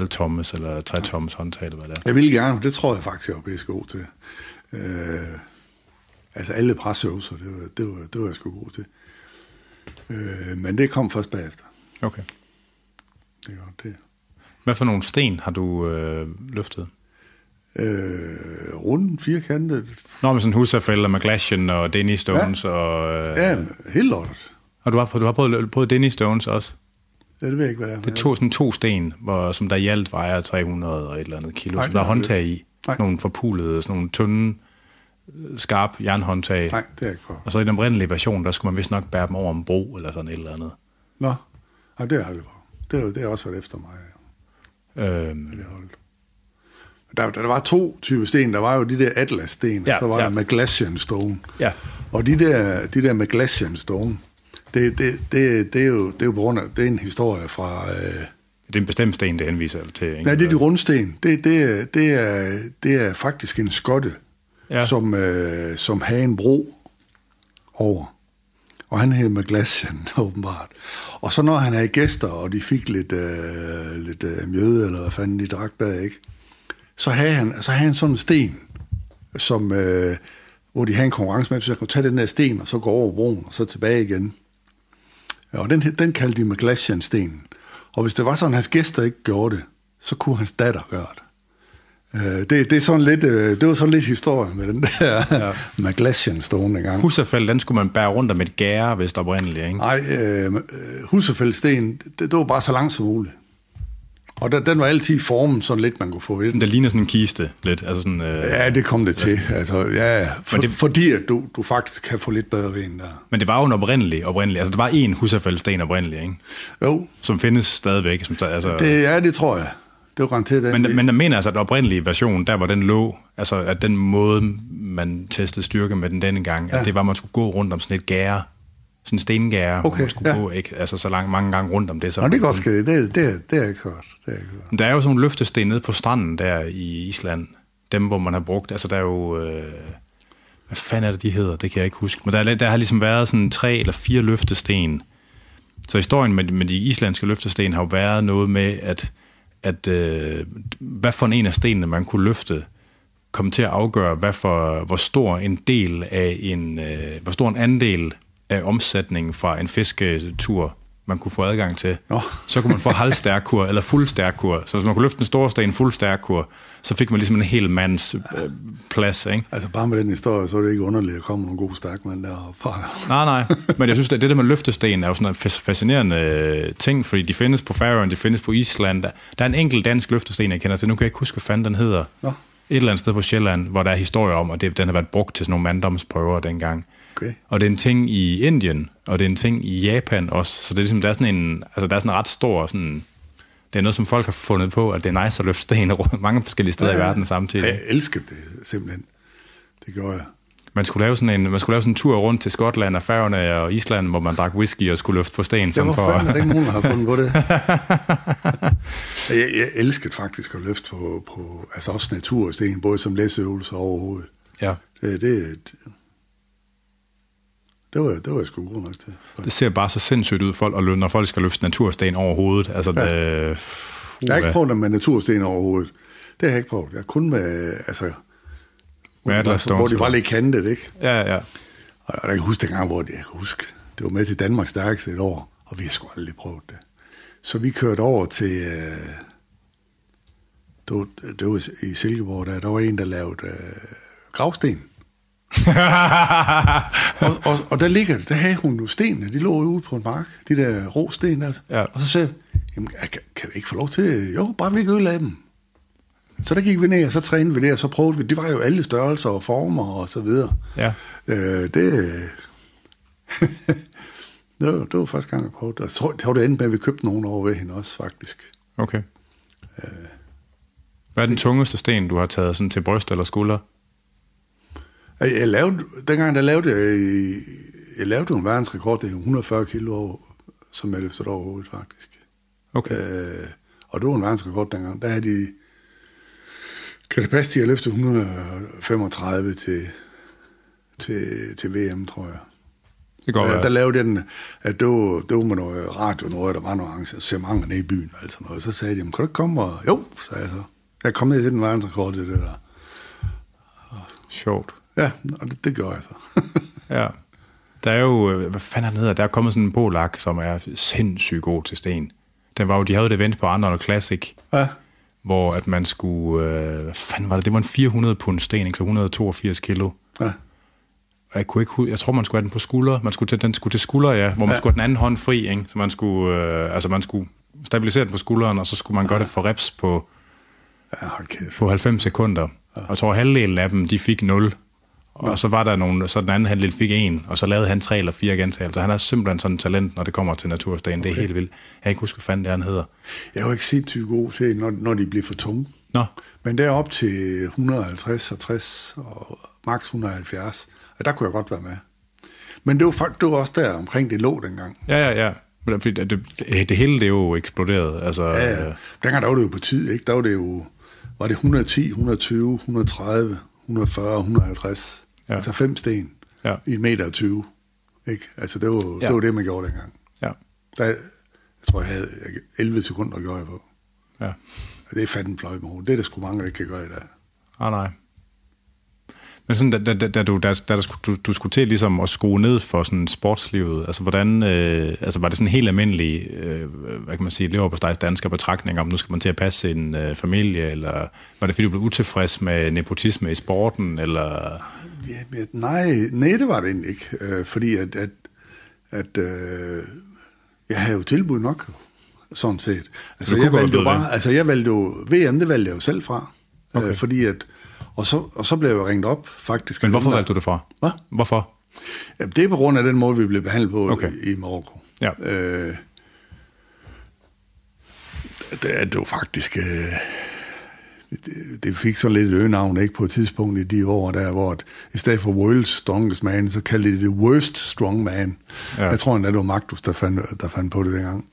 2,5 tommes, eller 3 tommes håndtag, eller hvad det er. Jeg ville gerne, det tror jeg faktisk, jeg var bedst god til. Øh, altså alle presøvelser, det var, det, var, det var jeg sgu god til. Øh, men det kom først bagefter. Okay. Det var det. Hvad for nogle sten har du øh, løftet? Øh, runden, firkantet. Nå, med sådan Husafeld og McGlashen og Denny Stones, ja. og... Øh, Ja, helt lortet. Og du har, du har prøvet, prøvet Denny Stones også? Ja, det ved jeg ikke, hvad det er. Det er to, sådan to sten, hvor, som der i alt vejer 300 og et eller andet kilo, Nej, som der er håndtag i. Nej. Nogle forpulede, sådan nogle tynde, øh, skarp jernhåndtag. Nej, det er ikke godt. Og så i den oprindelige version, der skulle man vist nok bære dem over en bro, eller sådan et eller andet. Nå, Nej, det har aldrig prøvet. Det, er- det har også været efter mig, Øhm, det har holdt. Der, der var to typer sten. Der var jo de der Atlas-sten, Ja, og så var ja. der Maglasian Stone. ja, Og de der, de der Maglasian Stone, det, det, det, det, er jo, det er jo på grund af, det er en historie fra... Øh, det er en bestemt sten, det henviser til. Ikke? nej, det er de rundsten. Det, det, det, er, det er faktisk en skotte, Ja. som, øh, som havde en bro over. Og han hed McGlashan, åbenbart. Og så når han havde gæster, og de fik lidt, øh, lidt øh, mjøde, eller hvad fanden de drak bag, ikke? Så havde han, så havde han sådan en sten, som, øh, hvor de havde en konkurrence med, så jeg kunne tage den der sten, og så gå over broen, og så tilbage igen. Ja, og den, den kaldte de McGlashan-stenen. Og hvis det var sådan, at hans gæster ikke gjorde det, så kunne hans datter gøre det. Øh, det, det, er sådan lidt, øh, det var sådan lidt historie med den der ja. McGlashan stående gang. Husafald, den skulle man bære rundt om et gære, hvis der oprindeligt, ikke? Nej, øh, Husafældsten, det, det var bare så langt som muligt. Og den, den var altid formen sådan lidt, man kunne få i den. Der ligner sådan en kiste lidt. Altså sådan, øh... Ja, det kom det til. Altså, ja, for, det... Fordi at du, du faktisk kan få lidt bedre vind der. Men det var jo en oprindelig, oprindelig. Altså, der var en husafældsten oprindelig, ikke? Jo. Som findes stadigvæk. Som, altså... det, ja, det tror jeg. Det var garanteret den. Men, men jeg mener altså, at den oprindelige version, der hvor den lå, altså at den måde, man testede styrke med den denne gang, ja. at det var, at man skulle gå rundt om sådan et gære, sådan en stengære, okay, hvor man skulle ja. gå ikke, altså så langt, mange gange rundt om det. Så Nå, det er godt ske. Det, det, det, er ikke hørt. Det er ikke hørt. Der er jo sådan nogle løftesten nede på stranden der i Island. Dem, hvor man har brugt, altså der er jo... Øh, hvad fanden er det, de hedder? Det kan jeg ikke huske. Men der, der har ligesom været sådan tre eller fire løftesten. Så historien med, med de islandske løftesten har jo været noget med, at at øh, hvad for en af stenene man kunne løfte, kom til at afgøre, hvad for, hvor stor en del af en, øh, hvor stor en andel af omsætningen fra en fisketur man kunne få adgang til. Nå. Så kunne man få halvstærkur eller fuldstærkur. Så hvis man kunne løfte en stor sten fuldstærkur, så fik man ligesom en hel mands øh, plads. Ikke? Altså bare med den historie, så er det ikke underligt at komme nogle gode stærkmænd derfra. nej, nej. Men jeg synes, at det der med løftesten er jo sådan en fascinerende øh, ting, fordi de findes på Færøerne, de findes på Island. Der, der er en enkelt dansk løftesten, jeg kender til. Nu kan jeg ikke huske, hvad fanden den hedder. Nå. Et eller andet sted på Sjælland, hvor der er historie om, at det, den har været brugt til sådan nogle manddomsprøver dengang. Okay. Og det er en ting i Indien, og det er en ting i Japan også. Så det er ligesom, der er sådan en, altså der er sådan en ret stor sådan, det er noget, som folk har fundet på, at det er nice at løfte sten rundt mange forskellige steder ja, i verden samtidig. Jeg elsker det simpelthen. Det gør jeg. Man skulle lave sådan en, man skulle lave sådan en tur rundt til Skotland og Færøerne og Island, hvor man drak whisky og skulle løfte på sten. Ja, hvor for... fanden er det ikke nogen, der har fundet på det? jeg, jeg elskede faktisk at løfte på, på altså også natursten, både som læseøvelse og overhovedet. Ja. Det, det, det var, det var jeg sgu god nok til. Det ser bare så sindssygt ud, folk, og når folk skal løfte natursten over hovedet. Altså, ja. det, uh, jeg har ikke prøvet det med natursten over hovedet. Det har jeg ikke prøvet. Jeg har kun med, altså, hvor, altså, hvor de var lidt kantet, ikke? Ja, ja. Og jeg kan huske dengang, hvor det, jeg kan huske, det var med til Danmarks stærkeste et år, og vi har sgu aldrig prøvet det. Så vi kørte over til, øh, det, var, det var i Silkeborg, der, der var en, der lavede øh, gravsten. og, og, og der ligger der havde hun jo stenene, de lå ude på en mark, de der rå sten altså. Ja. Og så sagde jeg, kan, kan vi ikke få lov til, jo, bare vi ikke ødelage dem. Så der gik vi ned, og så trænede vi det, og så prøvede vi, det var jo alle størrelser og former og så videre. Ja. Øh, det, det, var, det var første gang, jeg prøvede det. Jeg tror, det var det endte med, at vi købte nogen over ved hende også, faktisk. Okay. Øh, Hvad er den tungeste sten, du har taget sådan til bryst eller skulder? Jeg, jeg lavede, dengang der lavede jeg, jeg lavede en verdensrekord, det er 140 kilo, som jeg løftede over hovedet, faktisk. Okay. Øh, og det var en verdensrekord dengang. Der havde de, kan det passe, de har løftet 135 til, til, til VM, tror jeg. Det går der, der lavede den, at det var, det var med noget radio, noget, der var nogle arrangementer nede i byen og alt sådan noget. Så sagde de, kan du ikke komme? Og, jo, sagde jeg så. Jeg kom ned til den verdensrekord, det der. Sjovt. Ja, og det, det gør jeg så. ja. Der er jo, øh, hvad fanden det hedder, der er kommet sådan en polak, som er sindssygt god til sten. Den var jo, de havde et event på Arnold Classic, ja. Hvor at man skulle, øh, hvad fanden var det, det var en 400 pund sten, ikke? så 182 kilo. Ja. Jeg, kunne ikke, jeg tror, man skulle have den på skulder. Man skulle til, den skulle til skulder, ja, hvor man ja. skulle have den anden hånd fri. Ikke? Så man skulle, øh, altså man skulle stabilisere den på skulderen, og så skulle man ja. gøre det for reps på, ja, på 90 sekunder. Ja. Og jeg tror, halvdelen af dem, de fik 0. Og ja. så var der nogen, så den anden halvdel fik en, og så lavede han tre eller fire gentagelser. Han har simpelthen sådan et talent, når det kommer til naturstagen. Okay. Det er helt vildt. Jeg kan ikke huske, hvad fanden det han hedder. Jeg har jo ikke set god til, når, når de bliver for tunge. Nå. Men der op til 150 og 60 og maks 170, og der kunne jeg godt være med. Men det var, faktisk, det var også der omkring det lå dengang. Ja, ja, ja. Fordi det, det, det hele det er jo eksploderet. Altså, ja, ja. Dengang der var det jo på tid, ikke? Der var det jo, var det 110, 120, 130, 140, 150. Ja. Altså fem sten ja. i en meter og 20. Ikke? Altså, det var, ja. Det var det, man gjorde dengang. Ja. Der, jeg tror, jeg havde 11 sekunder at gøre på. Ja. Og det er fanden fløj med Det er der sgu mange, der ikke kan gøre i dag. Ah, nej. Men sådan, da, da, da, da, du, da, da du, skulle- du, du skulle til ligesom at skrue ned for sådan sportslivet, altså hvordan, øh, altså var det sådan helt almindelig, øh, hvad kan man sige, lever på stejs danske betragtninger, om nu skal man til at passe sin øh, familie, eller var det fordi du blev utilfreds med nepotisme i sporten, eller... Ja, nej, nej, det var det egentlig ikke. Øh, fordi at, at, at øh, jeg havde jo tilbud nok, sådan set. Altså, jeg valgte jo bare, altså, jeg valgte jo, VM, det valgte jeg jo selv fra. Okay. Øh, fordi at, og så, og så blev jeg ringet op, faktisk. Men hvorfor valgte du det fra? Hvad? Hvorfor? Jamen, det er på grund af den måde, vi blev behandlet på Okay. i, i Marokko. Ja. Øh, det, er- det var faktisk... Øh, det, det- fik så lidt et øgenavn, ikke, på et tidspunkt i de år der, hvor at, i stedet for World's Strongest Man, så kaldte de det Worst Strong Man. Ja. Jeg tror endda, det var Magnus, der fandt, der fandt på det dengang.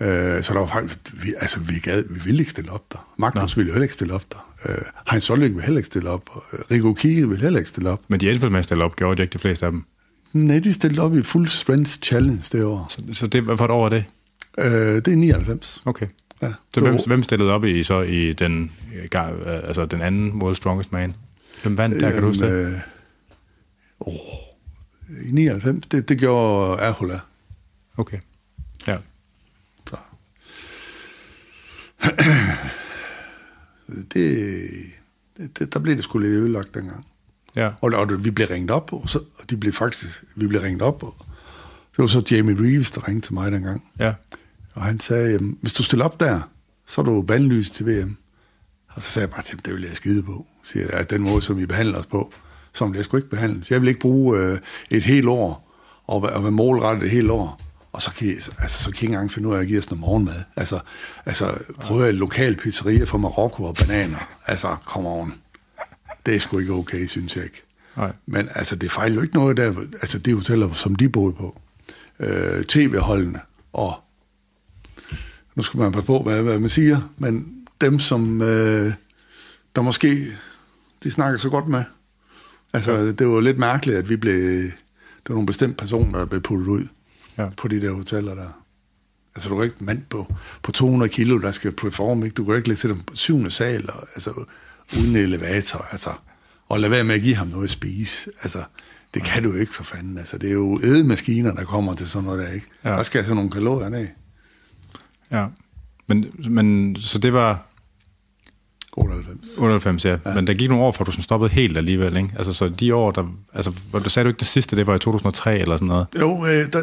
Øh, så der var faktisk, vi, altså vi, gad, vi ville ikke stille op der. Magnus ville heller ikke stille op der. Øh, Heinz Solvik ville heller ikke stille op. Rico Kige ville heller ikke stille op. Men de endte med at stille op, gjorde de ikke de fleste af dem? Nej, de stillede op i Full Strength Challenge det år. Så, så det, for et år er det? Øh, det er 99. Okay. Ja, Så hvem, hvem stillede op i så i den, øh, øh, altså den anden World's Strongest Man? Hvem vandt der, kan du huske det? øh, åh, I 99, det, det gjorde Erhola. Okay. Ja. Så. det, det, der blev det sgu lidt ødelagt dengang. Ja. Og, og vi blev ringet op, og, så, og de blev faktisk, vi blev ringet op, og det var så Jamie Reeves, der ringede til mig dengang. Ja. Og han sagde, hvis du stiller op der, så er du bandlyst til VM. Og så sagde jeg bare til ham, det vil jeg skide på. Så Siger jeg, den måde, som vi behandler os på, som jeg sgu ikke behandle. Så jeg vil ikke bruge øh, et helt år, og, og være målrettet et helt år. Og så kan, I, altså, så kan I ikke engang finde ud af at give os noget morgenmad. Altså, altså prøve et lokal pizzeria fra Marokko og bananer. Altså, come on. Det er sgu ikke okay, synes jeg ikke. Nej. Men altså, det fejler jo ikke noget der. Altså, de hoteller, som de boede på. Øh, TV-holdene og nu skal man passe på, hvad, hvad man siger, men dem, som øh, der måske, de snakker så godt med. Altså, ja. det var lidt mærkeligt, at vi blev, det var nogle bestemte personer, der blev puttet ud Ja. på de der hoteller der. Altså, du er ikke mand på, på 200 kilo, der skal performe, ikke? Du kan ikke lægge til dem på syvende sal, og, altså, uden elevator, altså. Og lade være med at give ham noget at spise. Altså, det kan du ikke for fanden. Altså, det er jo ædemaskiner, der kommer til sådan noget der, ikke? Ja. Der skal altså nogle kalorier af. Ja. Men, men så det var 98. 98, ja. ja. Men der gik nogle år, for du sådan stoppede helt alligevel, ikke? Altså, så de år, der... Altså, hvor du sagde du ikke det sidste, det var i 2003 eller sådan noget? Jo, øh, der,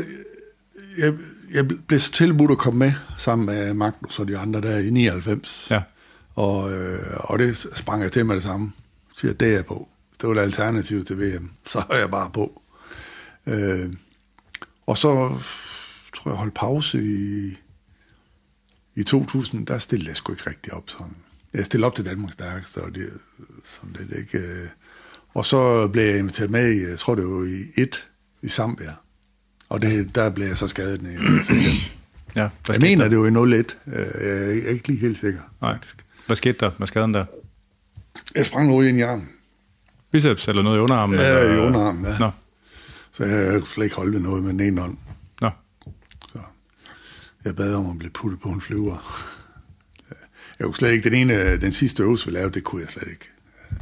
jeg, jeg blev så tilbudt at komme med sammen med Magnus og de andre der i 99. Ja. Og, øh, og det sprang jeg til med det samme. Siger, det er jeg på. Det var et alternativ til VM. Så er jeg bare på. Øh, og så tror jeg holdt pause i, i 2000. Der stillede jeg sgu ikke rigtig op sådan. Jeg stillede op til Danmarks stærkeste, og det sådan lidt ikke... Øh. Og så blev jeg inviteret med i, jeg tror det var i et i Zambia. Og det, der blev jeg så skadet ned. Ja. Hvad Jeg mener, der? det var i 01. Øh, Jeg er ikke lige helt sikker, Nej. Hvad skete der med skaden der? Jeg sprang ud i en jern. Biceps eller noget i underarmen? Ja, eller? i underarmen, ja. Nå. Så jeg kunne slet ikke holde noget med den ene hånd. Jeg bad om at blive puttet på en flyver. Jeg kunne slet ikke, den ene, den sidste øvelse, vi lavede, det kunne jeg slet ikke.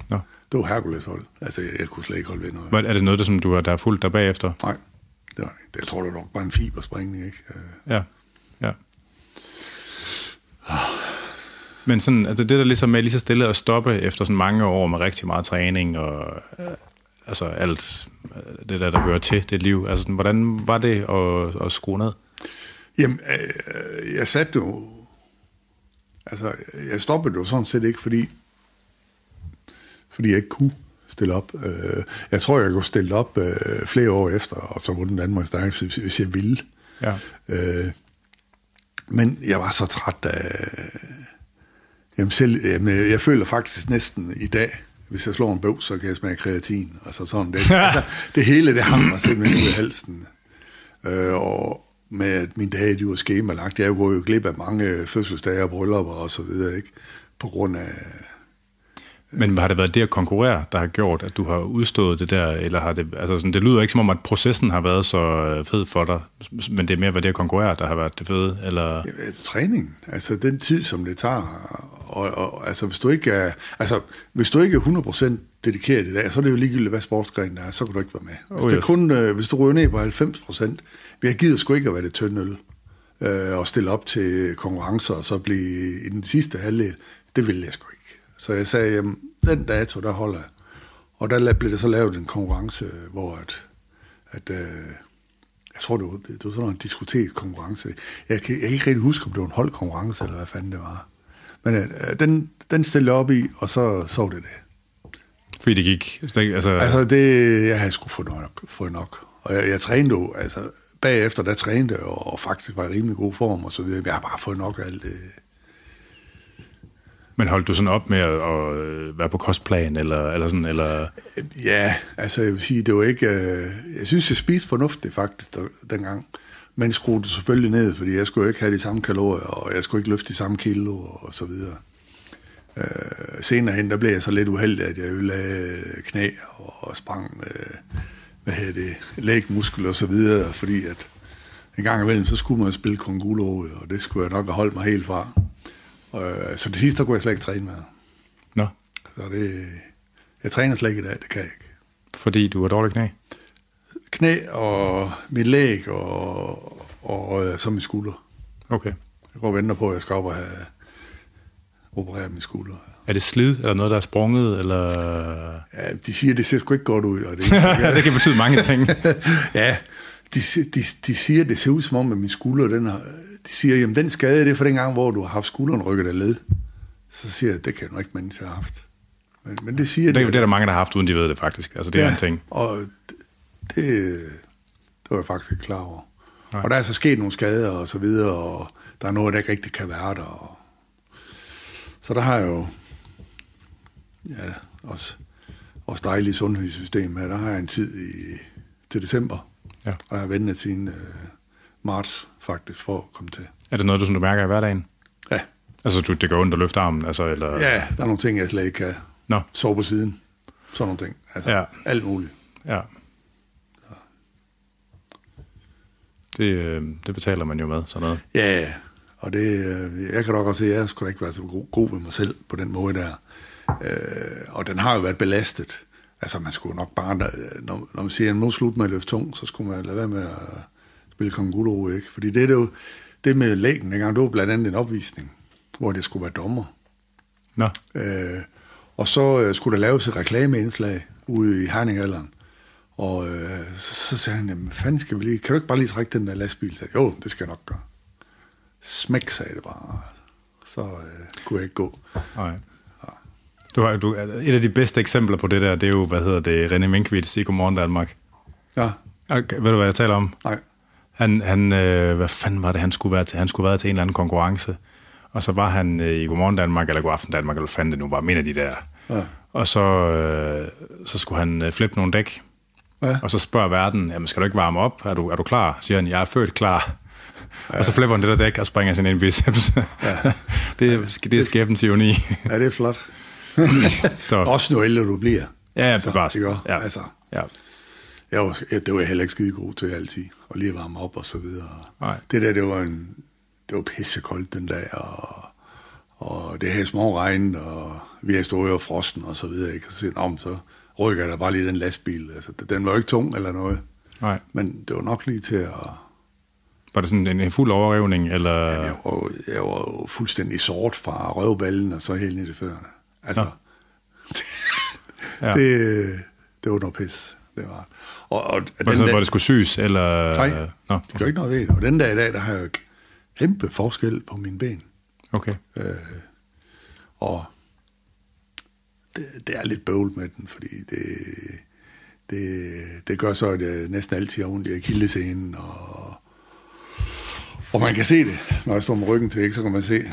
Nå. Det var Hercules hold. Altså, jeg, jeg kunne slet ikke holde ved noget. Hvad- Er det noget, der, som du har, der er fuldt der bagefter? Nej, det var, det, jeg tror, det var nok bare en fiberspringning, ikke? Øh, Ja. Ja. Men sådan, altså det der ligesom med lige så stille at stoppe efter sådan mange år med rigtig meget træning og øh, altså alt øh, det der, der hører til det liv. Altså hvordan var det at, at skrue ned? Jamen, øh, jeg satte jo... Altså, jeg stoppede jo sådan set ikke, fordi, fordi jeg ikke kunne stille op. Øh, jeg tror, jeg kunne stille op øh, flere år efter, og så vundet Danmarks stærkeste, hvis, hvis jeg ville. Ja. Øh, men jeg var så træt af... Jamen selv, jamen, jeg føler faktisk næsten i dag, hvis jeg slår en bøv, så kan jeg smage kreatin. Altså sådan det. altså, det hele, det hang mig simpelthen ud af halsen. Øh, og med at mine dage, de var skemalagt. Jeg går jo glip af mange fødselsdage og bryllupper og så videre, ikke? På grund af Men har det været det at konkurrere, der har gjort, at du har udstået det der, eller har det, altså sådan, det lyder ikke som om, at processen har været så øh, fed for dig, men det er mere været det at konkurrere, der har været det fede, eller? Ja, træning, altså den tid, som det tager, og, og altså hvis du ikke er, altså hvis du ikke er 100% dedikeret i dag, så er det jo ligegyldigt, hvad sportsgren der er, så kan du ikke være med. Hvis, oh, yes. det kun, øh, hvis du ryger ned på 90%, vi har givet sgu ikke at være det tynde øl, øh, og stille op til konkurrencer, og så blive i den sidste halvdel, det ville jeg sgu ikke. Så jeg sagde, jamen, den dato, der holder jeg. Og der blev der så lavet en konkurrence, hvor at, at øh, jeg tror, det var, det var sådan en diskotekskonkurrence. Jeg kan, jeg kan ikke rigtig huske, om det var en holdkonkurrence, eller hvad fanden det var. Men øh, den, den stillede jeg op i, og så så det det. Fordi det gik? Altså, altså det, jeg havde sgu fået nok. Fået nok. Og jeg, jeg trænede jo, altså bagefter der trænede jeg, og, faktisk var i rimelig god form og så videre. Jeg har bare fået nok af alt det men holdt du sådan op med at, at øh, være på kostplan, eller, eller sådan, eller? Ja, altså jeg vil sige, det var ikke... Øh, jeg synes, jeg spiste fornuftigt faktisk dengang. Men skruede det selvfølgelig ned, fordi jeg skulle ikke have de samme kalorier, og jeg skulle ikke løfte de samme kilo, og så videre. Øh, senere hen, der blev jeg så lidt uheldig, at jeg ødelagde knæ og sprang med, hvad hedder det, lægmuskel og så videre, fordi at en gang imellem, så skulle man spille kongulo, og det skulle jeg nok have holdt mig helt fra. Øh, så det sidste, der kunne jeg slet ikke træne med. Nå. Så det, jeg træner slet ikke i dag, det kan jeg ikke. Fordi du har dårlig knæ? Knæ og mit læg og, og, og øh, så min skulder. Okay. Jeg går og venter på, at jeg skal op og have opereret min skulder. Er det slid, eller noget, der er sprunget, eller? Ja, de siger, at det ser sgu ikke godt ud. Og det, ja, det kan betyde mange ting. ja, de, de, de siger, at det ser ud som om, at min skulder, den har, de siger, jamen den skade, det er for den gang, hvor du har haft skulderen rykket af led. Så siger jeg, det kan du ikke mens jeg har haft. Men, men det siger det, det, det er der mange, der har haft, uden de ved det faktisk. Altså, det ja, er en ting. og det, det, det var jeg faktisk ikke klar over. Nej. Og der er så sket nogle skader og så videre, og der er noget, der ikke rigtig kan være der. Og... Så der har jeg jo ja, også, også dejligt sundhedssystem her. Der har jeg en tid i, til december, ja. og jeg har ventet til en, øh, marts faktisk for at komme til. Er det noget, du, som du mærker i hverdagen? Ja. Altså, du, det går ondt at løfte armen? Altså, eller... Ja, der er nogle ting, jeg slet ikke kan Nå. sove på siden. Sådan nogle ting. Altså, ja. alt muligt. Ja. ja. Det, øh, det betaler man jo med, sådan noget. Ja. Og det, øh, jeg kan nok også se, at jeg skulle ikke være så god, god ved mig selv på den måde der. Øh, og den har jo været belastet. Altså, man skulle nok bare, når, når man siger, at nu slut med at løfte tung, så skulle man lade være med at spille Kongolo, ikke? Fordi det, det, jo, det med lægen dengang, det var blandt andet en opvisning, hvor det skulle være dommer. Nå. Øh, og så øh, skulle der laves et reklameindslag ude i Herningalderen. Og øh, så, så sagde han, jamen, fanden skal vi lige, kan du ikke bare lige trække den der lastbil? Så, jo, det skal jeg nok gøre. Smæk, sagde det bare. Så øh, kunne jeg ikke gå. Nej. Du har, du, et af de bedste eksempler på det der, det er jo, hvad hedder det, René Minkvits i Godmorgen Danmark. Ja. Okay, ved du, hvad jeg taler om? Nej. Han, han øh, hvad fanden var det, han skulle være til? Han skulle være til en eller anden konkurrence. Og så var han øh, i Godmorgen Danmark, eller Godaften Danmark, eller hvad fanden det nu var, men af de der. Ja. Og så, øh, så skulle han øh, flippe nogle dæk. Ja. Og så spørger verden, jamen skal du ikke varme op? Er du, er du klar? Så siger han, jeg er født klar. Ja. Og så flipper han det der dæk og springer sin en biceps. Ja. det, er, det er skæbens ironi. ja, det er flot. så. Også nu ældre du bliver. Ja, ja, bevares. Ja. Altså. ja jeg var, det var jeg heller ikke skide god til altid, og lige varme op og så videre. Nej. Det der, det var, en, det var pissekoldt den dag, og, og det her små regn, og vi har stået og frosten og så videre, ikke? Og så om, så rykker der bare lige den lastbil. Altså, den var jo ikke tung eller noget. Nej. Men det var nok lige til at... Var det sådan en fuld overrevning, eller? Ja, jeg var, jeg var fuldstændig sort fra røvballen og så helt ned i fødderne. Altså, ja. det, det var noget pis. Det var. Og, og var det sådan, hvor det skulle syes? Eller? Nej, Nå, det gør ikke noget ved det. Og den dag i dag, der har jeg kæmpe forskel på mine ben. Okay. Øh, og det, det er lidt bøvl med den, fordi det, det, det gør så, at jeg næsten altid har ondt i akillescenen, og, og man kan se det, når jeg står med ryggen til væk, så kan man se,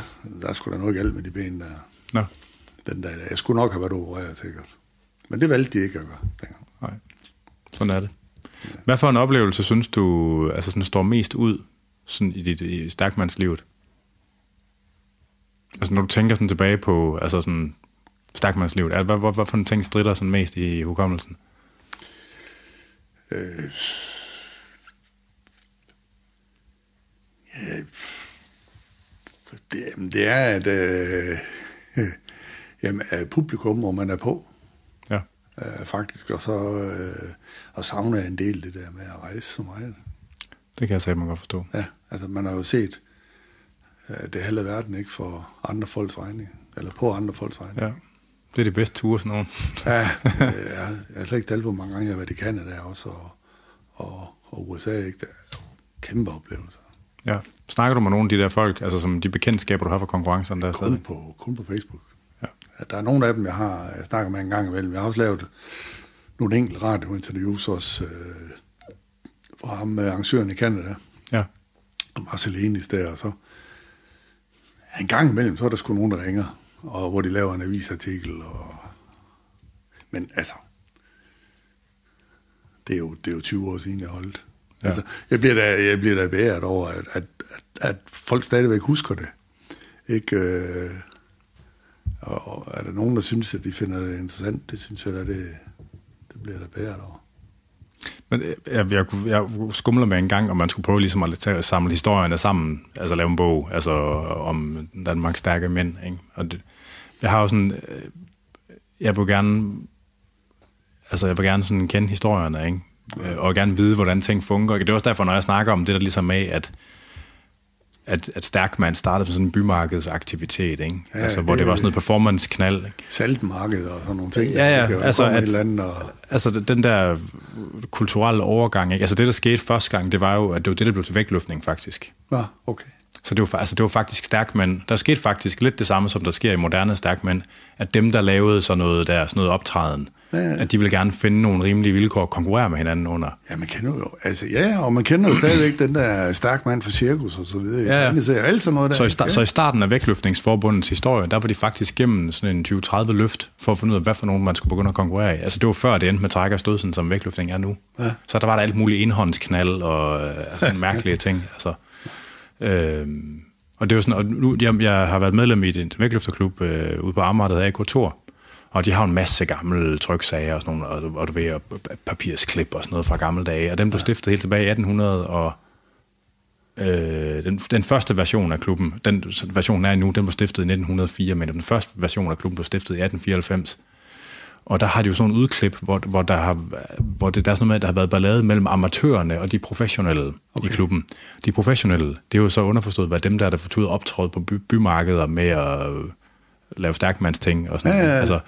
der er sgu da noget galt med de ben der. Nå. Den der, jeg skulle nok have været opereret, sikkert. Men det valgte de ikke at gøre dengang. Nej. Sådan er det. Hvad for en oplevelse synes du altså sådan, står mest ud sådan i dit i stærkmandslivet? Altså når du tænker sådan tilbage på altså sådan stærkmandslivet? Hvad, hvad, hvad for en ting strider sådan mest i hukommelsen? Øh, ja, det, det er, at øh, jamen, at publikum, hvor man er på, Ja. øh, faktisk, og så øh, og savner jeg en del det der med at rejse så meget. Det kan jeg sige, man godt forstå. Ja, altså man har jo set øh, det halve verden ikke for andre folks regning, eller på andre folks regning. Ja. Det er det bedste ture, sådan nogen. Ja, øh, jeg, har- jeg har slet ikke talt på, hvor mange gange jeg har været i Canada også, og, og, og USA, ikke? Det er kæmpe oplevelser. Ja. Snakker du med nogle af de der folk, altså som de bekendtskaber, du har for konkurrencerne der Kun stadig? på, kun på Facebook. Ja, der er nogle af dem, jeg har jeg snakker med en gang imellem. Jeg har også lavet nogle enkelte radiointerviews også øh, fra ham med arrangøren i Canada, Ja. Marcelinis der, og så en gang imellem, så er der sgu nogen, der ringer, og hvor de laver en avisartikel, og... men altså, det er jo, det er jo 20 år siden, jeg holdt. Ja. Altså, jeg bliver da, jeg bliver da beæret over, at, at, at, at folk stadigvæk husker det. Ikke, øh, og, er der nogen, der synes, at de finder det interessant, det synes jeg da, det, det bliver der beæret over. Men øh, jeg, jeg, jeg skumler med en gang, om man skulle prøve ligesom at samle historierne sammen, altså lave en bog, altså om Danmarks stærke mænd. Ikke? Og det, jeg har jo sådan, øh, jeg vil gerne, altså jeg vil gerne sådan kende historierne, ikke? Øh, og gerne vide, hvordan ting fungerer. Det er også derfor, når jeg snakker om det der ligesom af, at at, at Stærkman startede som sådan en bymarkedsaktivitet, ikke? Ja, altså, hvor det, det- var sådan noget performance-knald. Ikke? Saltmarked og sådan nogle ting. Ja, ja, der altså, at- et eller andet, og, Altså den der kulturelle overgang, ikke? altså det der skete første gang, det var jo, at det var det, der blev til vægtløftning faktisk. ja, okay. Så det var, altså, det var faktisk stærkmænd. Der skete faktisk lidt det samme, som der sker i moderne stærkmænd, at dem, der lavede sådan noget der, sådan noget optræden, Ja, ja. at de ville gerne finde nogle rimelige vilkår at konkurrere med hinanden under. Ja, man kender jo, altså ja, og man kender jo stadigvæk den der stærk mand for cirkus og så videre. Ja, ja. Ja, ja. alt sådan noget der. Så i, sta- så i starten af vægtløftningsforbundets historie, der var de faktisk gennem sådan en 20-30 løft, for at finde ud af, hvad for nogen man skulle begynde at konkurrere i. Altså det var før det endte med træk og stød, sådan som vægtløftning er nu. Ja. Så der var der alt muligt indhåndsknald og øh, altså, mærkelige ting. Altså, øh, og det er jo sådan, og nu, jeg, jeg har været medlem i en vægtløfterklub øh, ude på Amager, der hedder AK Tor, og de har en masse gamle tryksager og sådan nogle, og, og du ved, og papirsklip og sådan noget fra gamle dage, og den blev stiftet helt tilbage i 1800 og øh, den, den første version af klubben, den version er nu, den blev stiftet i 1904, men den første version af klubben blev stiftet i 1894. Og der har de jo sådan en udklip, hvor, hvor, der, har, hvor det, der er sådan noget med, at der har været ballade mellem amatørerne og de professionelle okay. i klubben. De professionelle, det er jo så underforstået, hvad dem der, der får ud optråde på by, bymarkeder med at øh, lave stærkmandsting og sådan Ja, ja, ja. Altså,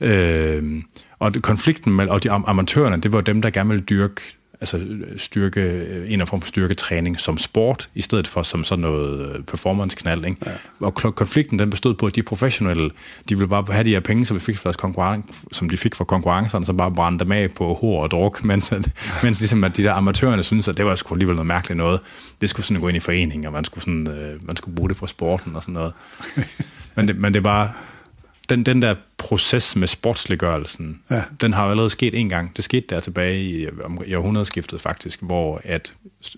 øh, og det, konflikten med, og de am- amatørerne, det var dem, der gerne ville dyrke altså styrke, en eller anden form for styrketræning som sport, i stedet for som sådan noget øh, performance-knald. Ikke? Ja. Og konflikten den bestod på, at de professionelle, de ville bare have de her penge, som de fik fra, deres konkurren- som de fik fra konkurrencerne, så bare brænde dem af på hår og druk, mens, at, mens ligesom, at de der amatørerne synes at det var sgu alligevel noget mærkeligt noget. Det skulle sådan gå ind i foreningen, og man skulle, sådan, øh, man skulle bruge det på sporten og sådan noget. men, det, men det var den, den der proces med sportsliggørelsen, Ja. den har jo allerede sket en gang. Det skete der tilbage i, i århundredeskiftet faktisk, hvor at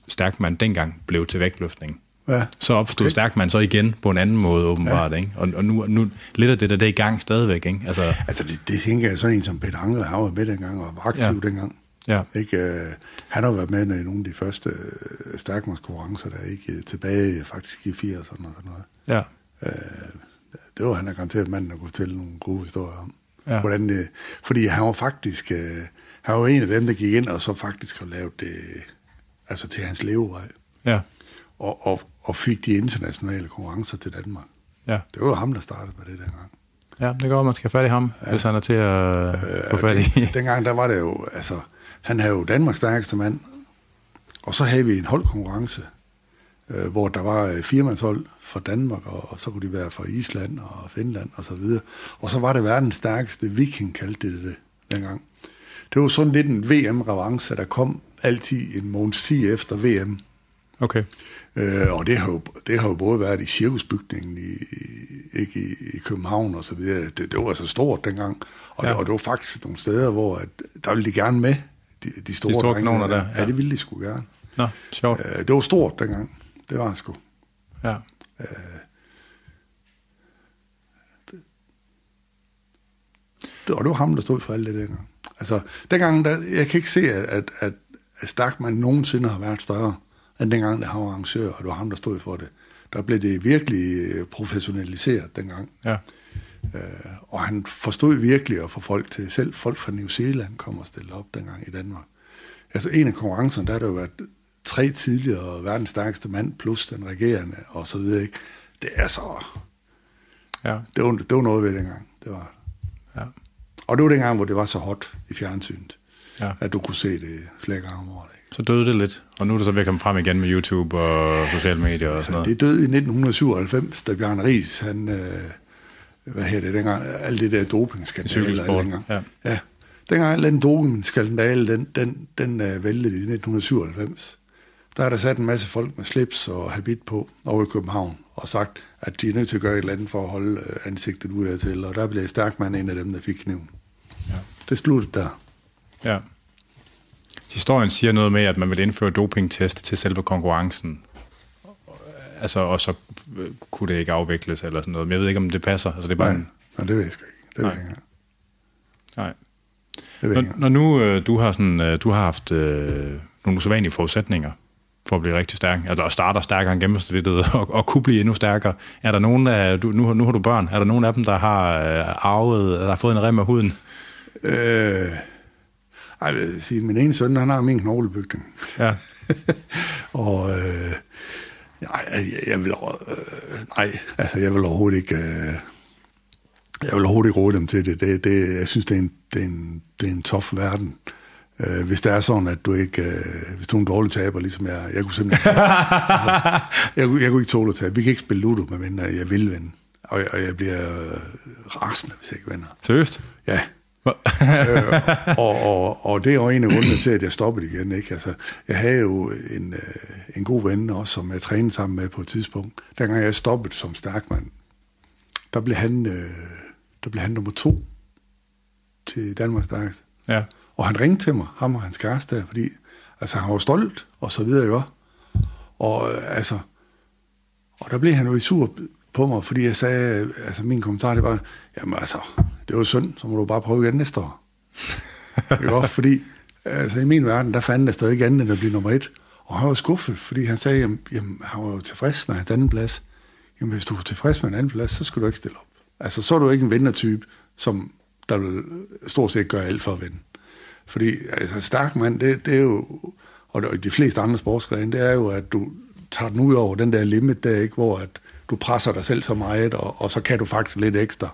Stærkman dengang blev til vægtløftning. Ja. Så opstod okay. Stærkman så igen på en anden måde åbenbart. Ja. Ikke? Og, og nu, nu lidt af det der, det er i gang stadigvæk. Ikke? Altså, Altså, det, det tænker jeg sådan en som Peter Anker, han var med dengang og var aktiv Ja. dengang. ja. Ikke, øh, han har været med i nogle af de første øh, stærkmandskonkurrencer, der ikke øh, tilbage faktisk i 80'erne og sådan noget. Ja. Det var han er garanteret manden, der kunne fortælle nogle gode historier om. Ja. Hvordan det, fordi han var faktisk, øh, han var en af dem, der gik ind og så faktisk har lavet det, altså til hans levevej. Ja. Og, og, og fik de internationale konkurrencer til Danmark. Ja. Det var ham, der startede med det dengang. ja, det går, man skal have fat i ham, ja. hvis han er til at øh, få fat i. Dengang, der var det jo, altså, han havde jo Danmarks stærkeste mand, og så havde vi en holdkonkurrence, øh, hvor der var øh, firemandshold fra Danmark, og, og så kunne de være fra Island og Finland og så videre. Og så var det verdens stærkeste viking, kaldte det det dengang. Det var sådan lidt en VM-revanche, der kom altid en måneds tid efter VM. Okay. Øh, og det har, jo, det har jo både været i cirkusbygningen i, ikke i, i København og så videre. Det, det var så stort dengang. Og, Ja. ja. og det var faktisk nogle steder, hvor at, der ville de gerne med, de, de store, De store drenge der, Ja, ja. det ville de sgu gerne. Nå, sjovt. Øh, det var stort dengang. Det var det sgu. Ja. Det, og det var ham, der stod for alt det dengang. Altså, dengang, der, jeg kan ikke se, at, at, at, at Stakman nogensinde har været større, end dengang, da han var arrangør, og det var ham, der stod for det. Der blev det virkelig øh, professionaliseret dengang. Ja. Øh, og han forstod virkelig at få folk til, selv folk fra New Zealand kom og stille op dengang i Danmark. Altså en af konkurrencerne, der har der jo været tre tidligere verdens stærkeste mand, plus den regerende, og så videre, ikke? Det er så... Ja. Det var, det var noget ved dengang. Det var. Ja. Og det var dengang, hvor det var så hot i fjernsynet, Ja. at du kunne se det flere gange om året. Ikke? Så døde det lidt, og nu er det så ved at komme frem igen med YouTube og sociale medier og sådan Så noget. det døde i 1997, da Bjørn Ries, han, øh, hvad hedder det dengang, alt det der dopingskandale. dengang. ja. ja. Dengang den dopingskandale, den, den, den uh, væltede i 1997. Der er der sat en masse folk med slips og habit på over i København, og sagt, at de er nødt til at gøre et eller andet for at holde øh, ansigtet ud af til, og der blev Stærkman en af dem, der fik kniven. Ja. Det sluttede der. Ja. Historien siger noget med, at man vil indføre dopingtest til selve konkurrencen. Altså, og så øh, kunne det ikke afvikles eller sådan noget. Men jeg ved ikke, om det passer. Altså, det er bare Nej, en, nej, det ved jeg ikke. Det ved Nej. jeg ikke. nej. Det ved. Når, når nu øh, du har, sådan, øh, du har haft øh, nogle usædvanlige forudsætninger for at blive rigtig stærk, altså at starte stærkere end gennemsnittet, og, og kunne blive endnu stærkere. Er der nogen af, du, nu, nu har du børn, er der nogen af dem, der har øh, arvet, der har fået en rem af huden? Øh, ej, jeg vil sige, min ene søn, han har min knoglebygning. Ja. og øh, nej, jeg, jeg vil, øh, nej, altså jeg vil overhovedet ikke, øh, jeg vil overhovedet ikke råde dem til det. det, det jeg synes, det er en, det er en, det er en tof verden. Øh, hvis det er sådan, at du ikke, øh, hvis du er en dårlig taber, ligesom jeg, jeg kunne simpelthen, altså, jeg, kunne- jeg kunne ikke tåle at tabe. Vi kan ikke spille Ludo, medmindre jeg vil vinde. Og jeg, og jeg bliver øh, rasende, hvis jeg ikke vinder. Seriøst? Ja, øh, og, og, og det er jo en af grundene til, at jeg stoppede igen. Ikke? Altså, jeg havde jo en, øh, en god ven også, som jeg trænede sammen med på et tidspunkt. Dengang jeg stoppede som stærkmand, der blev han, øh, der blev han nummer to til Danmarks stærkeste. ja. Og han ringte til mig, ham og hans kæreste der, fordi altså, han var stolt, og så videre, ikke? Og øh, altså, og der blev han jo lidt sur på mig, fordi jeg sagde, altså min kommentar, det var, jamen altså, det var jo synd, så må du bare prøve igen næste år. ikke også? Fordi, altså i min verden, der fandt der ikke andet end at blive nummer et. Og han var skuffet, fordi han sagde, jamen, jamen han var jo tilfreds med hans anden plads. Jamen hvis du er tilfreds med en anden plads, så skal du ikke stille op. Altså så er du ikke en vindertype, som der vil stort set gøre alt for at vinde. Fordi altså, stærk mand, det, det er jo, og de fleste andre sportsgrene, det er jo, at du tager den ud over den der limit der, ikke, hvor at du presser dig selv så meget, og, og så kan du faktisk lidt ekstra.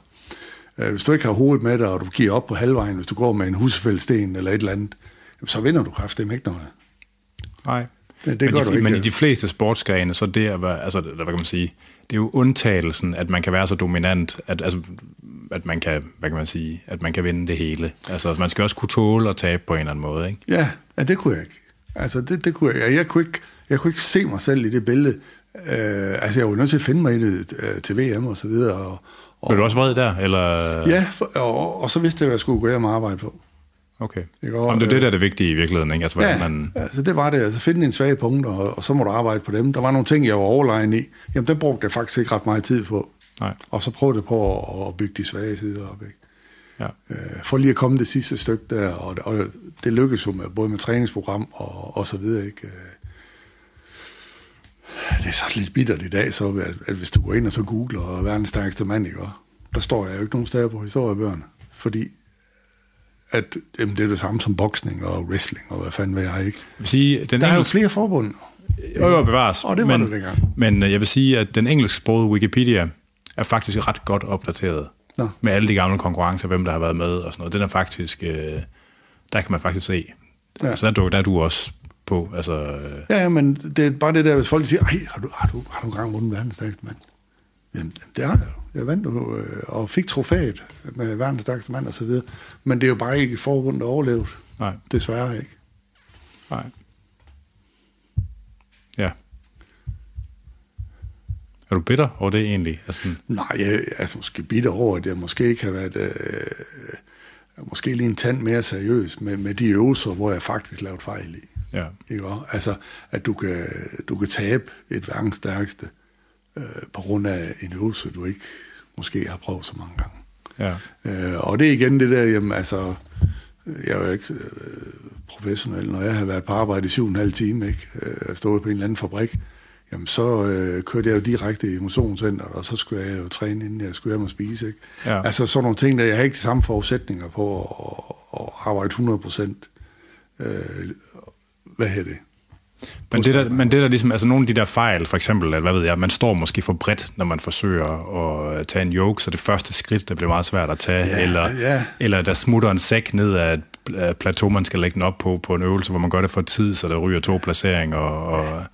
Øh, Hvis du ikke har hovedet med dig, og du giver op på halvvejen, hvis du går med en husfældsten eller et eller andet, så vinder du kraftigt ikke noget. Nej. Det- det men, gør de, du ikke. men i de fleste sportsgrene, så det at være, altså, hvad kan man sige, det er jo undtagelsen, at man kan være så dominant, at, altså, at man kan, hvad kan man sige, at man kan vinde det hele. Altså, man skal også kunne tåle at tabe på en eller anden måde, ikke? Ja, ja det kunne jeg ikke. Altså, det, det kunne jeg, jeg, kunne ikke. Jeg kunne ikke se mig selv i det billede. Øh, altså, jeg var nødt til at finde mig i det øh, til VM og så videre. Og, og, Blev du også vred der, eller? Ja, for, og, og så vidste jeg, hvad jeg skulle gå hjem og arbejde på. Okay. Ikke? Og, Om det er det, øh, der er det vigtige i virkeligheden, ikke? Altså, hvordan Ja, man... altså det var det. Altså finde en svage punkt, og, og så må du arbejde på dem. Der var nogle ting, jeg var overlegen i. Jamen, der brugte jeg faktisk ikke ret meget tid på. Nej. Og så prøvede jeg på at, at bygge de svage sider op. Ikke? Ja. Øh, for lige at komme det sidste stykke der, og, og det lykkedes jo med, både med træningsprogram og, og så videre. Ikke? Øh, Det er så lidt bittert i dag, så at, at hvis du går ind og så googler verdens stærkeste mand, ikke? Og der står jeg jo ikke nogen steder på historiebøgerne, fordi at, jamen, det er det samme som boksning og wrestling, og hvad fanden ved jeg ikke. Jeg vil sige, den Der er jo flere forbund. Jo, jo, bevares. Og det var men, det dengang. Men øh, jeg vil sige, at den engelsksprogede Wikipedia er faktisk ret godt opdateret. Nå. Med alle de gamle konkurrencer, hvem der har været med og sådan noget. Den er faktisk... Øh, der kan man faktisk se. Ja. Ja. Så der, er du- der er du også på. Altså, øh, Ja, men det er bare det der, hvis folk siger, Ej, har du, har du, har du engang vundet verdens stærkeste mand? Jamen, det har jeg jo. Jeg vandt jo øh, og fik trofæet med verdens stærkeste mand og så videre. Men det er jo bare ikke et forbund, der overlevede. nej, Desværre ikke. nej. Ja. Er du bitter over det egentlig? Altså, Nej, jeg er måske bitter over, at jeg måske ikke har været... Øh, måske lige en tand mere seriøs med, med de øvelser, hvor jeg faktisk lavede fejl i. ja. Ikke? også? Altså, at du kan, du kan tabe et verdens stærkeste øh, på grund af en øvelse, du ikke måske har prøvet så mange gange. Ja. Øh, og det er igen det der, jamen altså, jeg er jo ikke øh, professionel, når jeg har været på arbejde i syv og en halv time, ikke? Øh, stået på en eller anden fabrik, jamen så øh, kørte jeg jo direkte i motionscenteret, og så skulle jeg jo træne, inden jeg skulle hjem og spise, ikke? Ja. Altså sådan nogle ting, der jeg har ikke de samme forudsætninger på at, at arbejde 100 procent. Øh, hvad hedder det? Men det, der, men det der ligesom, altså nogle af de der fejl, for eksempel, at, hvad ved jeg, man står måske for bredt, når man forsøger at tage en yoke, så det første skridt, der bliver meget svært at tage, Ja, eller, ja. eller der smutter en sæk ned af et plateau, man skal lægge den op på, på en øvelse, hvor man gør det for tid, så der ryger to placeringer, og, og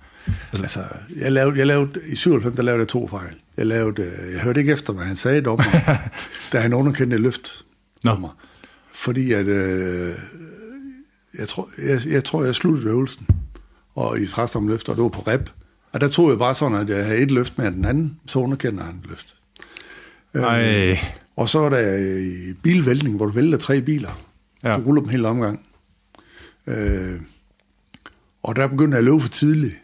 Altså, jeg lavede, jeg lavede, i 97, der lavede jeg to fejl. Jeg, lavede, øh, jeg hørte ikke efter, hvad han sagde om mig, da han underkendte et løft Nå. mig. Fordi at, øh, jeg, tror, jeg, jeg tror, jeg sluttede øvelsen, og i træstom løft, og det var på rep. Og der tog jeg bare sådan, at jeg havde et løft med den anden, så underkender han et løft. ej, Og så er der i bilvæltning, hvor du vælter tre biler. Ja. Du ruller dem helt omgang. Øh, og der begynder jeg at løbe for tidligt.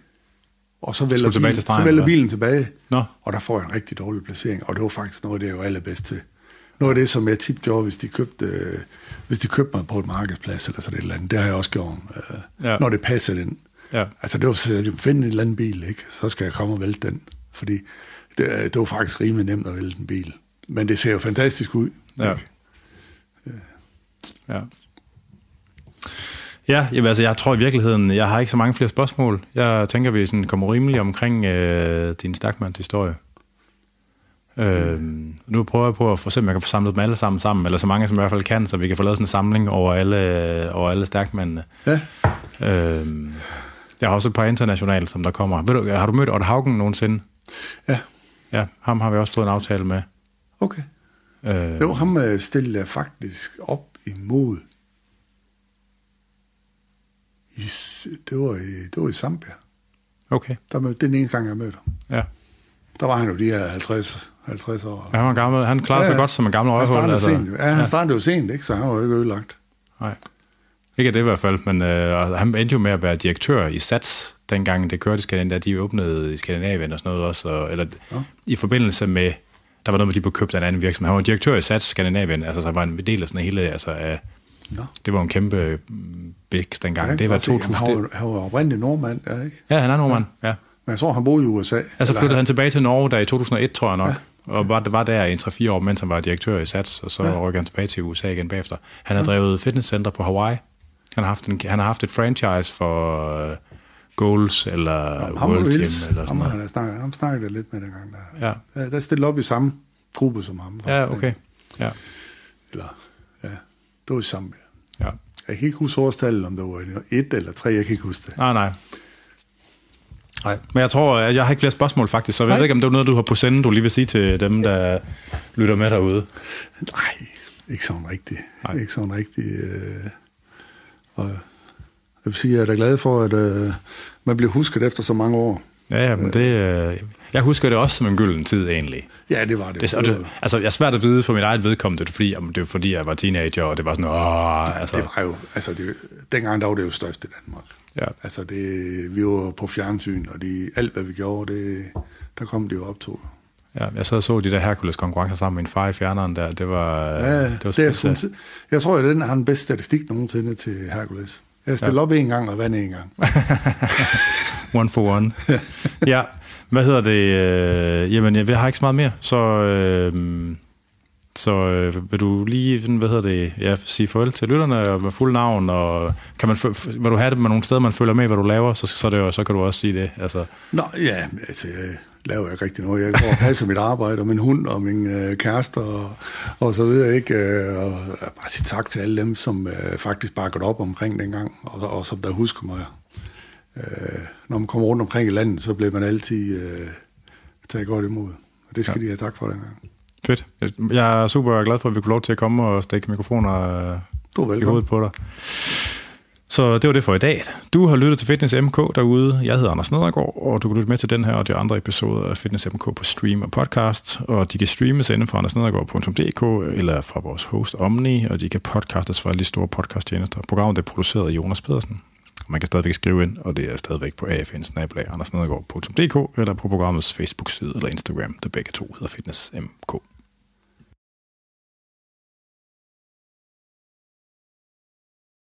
Og så tilbage bilen, til så stregen, vælter eller? bilen tilbage. Nå. Og der får jeg en rigtig dårlig placering. Og det var faktisk noget af det, jeg var allerbedst til. Noget af det, som jeg tit gjorde, hvis de købte, øh, hvis de købte mig på et markedsplads eller sådan et eller andet. Det har jeg også gjort, øh, Ja. når det passer den. Ja. Altså det var finde en eller anden bil, ikke? så skal jeg komme og vælte den. Fordi det, det var faktisk rimelig nemt at vælte en bil. Men det ser jo fantastisk ud. Ja. ikke? Ja. Ja, jamen, altså, jeg tror i virkeligheden, jeg har ikke så mange flere spørgsmål. Jeg tænker, vi sådan kommer rimelig omkring øh, din Stakmans historie. Øh, nu prøver jeg på at få se, om jeg kan få samlet dem alle sammen sammen, eller så mange som i hvert fald kan, så vi kan få lavet sådan en samling over alle, over alle stærkmændene. Ja. Øh, jeg har også et par internationale, som der kommer. Ved du, har du mødt Otto Haugen nogensinde? ja, Ja, ham har vi også fået en aftale med. okay. Øh, Jo, ham øh, stillede jeg faktisk op imod. I, det, var i, det var i Zambia. Okay, Der mødte, den ene gang, jeg mødte ham. ja. Der var han jo de her 50, 50 år. ja han, var gammel, han klarede sig Ja, godt som en gammel Han røvhul. startede sent. jo. Ja, han startede jo sent, ikke? så han var jo ikke ødelagt. Nej. Ikke det i hvert fald, men øh, han endte jo med at være direktør i SATS, dengang det kørte i Skandinavien, da de åbnede i Skandinavien og sådan noget også, og, eller ja. i forbindelse med, der var noget med, de blev købt af en anden virksomhed. Han var direktør i SATS Skandinavien, altså så var en del af sådan hele, altså af, Nå. det var en kæmpe mm, bæks dengang. Ja, det var godt se. Jamen, 2000. Han var, han var oprindelig nordmand, ja, ikke? Ja, han er nordmand, ja. ja. Men jeg tror, han boede i USA. Altså flyttede han tilbage til Norge der i 2001, tror jeg nok. Ja. Og var, var der i en 3-4 år, mens han var direktør i SATS, og så ja. rykker han tilbage til USA igen bagefter. Han har drevet fitnesscenter på Hawaii. Han har haft, en, han har haft et franchise for uh, Goals eller Ham og World GymIls, eller ham, sådan har noget. jeg snakket, ham snakkede jeg lidt med dengang. Der. Ja. Ja, der stillede op i samme gruppe som ham. Ja, faktisk, okay. ikke? Ja, Eller, ja, det var i Zambia. ja. Jeg kan ikke huske årstallet, om det var et eller tre, jeg kan ikke huske det. Nej, nej. Nej. Men jeg tror, at jeg har ikke flere spørgsmål faktisk, så jeg Nej. ved ikke, om det er noget, du har på sende, du lige vil sige til dem, der lytter med derude. Nej, ikke sådan rigtigt. Nej. Ikke sådan rigtigt. Øh, og jeg vil sige, at jeg er da glad for, at øh, man bliver husket efter så mange år. Ja, ja, men det, øh, jeg husker det også som en gylden tid egentlig. Ja, det var det. Det, og det, altså, jeg er svært at vide for mit eget vedkommende, det er fordi, jamen, det var fordi, jeg var teenager, og det var sådan, åh, altså, det var jo, altså det, dengang der var det jo størst i Danmark. Ja. Altså det, vi var på fjernsyn, og de, alt hvad vi gjorde, det, der kom det jo op to. Ja, jeg sad og så de der Hercules-konkurrencer sammen med min far i fjerneren der, det var, Ja, det var det er jeg tror, at den har den bedste statistik nogensinde til Hercules. Jeg stillede ja. op en gang og vandt en gang. One for one. ja, hvad hedder det? Øh, jamen, jeg har ikke så meget mere, så, øh, så øh, vil du lige, hvad hedder det, ja, sige farvel til lytterne og med fuld navn, og kan man, vil du have det med nogle steder, man følger med, hvad du laver, så, så, det så kan du også sige det. Altså, Nå, ja, altså, jeg laver ikke rigtig noget. Jeg går og passer mit arbejde, og min hund, og min øh, kæreste, og, og så videre, ikke? Øh, Og jeg bare sige tak til alle dem, som øh, faktisk bakkede op omkring dengang, og, og som der husker mig. Øh, når man kommer rundt omkring i landet, så bliver man altid øh, taget godt imod. Og det skal ja. de have tak for dengang. fedt. Jeg er super glad for, at vi kunne lov til at komme og stikke mikrofoner øh, Du er i hovedet på dig. Så det var det for i dag. Du har lyttet til Fitness MK derude. Jeg hedder Anders Nedergaard, og du kan lytte med til den her og de andre episoder af Fitness MK på stream og podcast. Og de kan streames inden fra andersnedergaard.dk eller fra vores host Omni, og de kan podcastes fra alle de store podcasttjenester. Programmet er produceret af Jonas Pedersen. Man kan stadigvæk skrive ind, og det er stadigvæk på afn eller på programmets Facebook-side eller Instagram, der begge to hedder Fitness MK.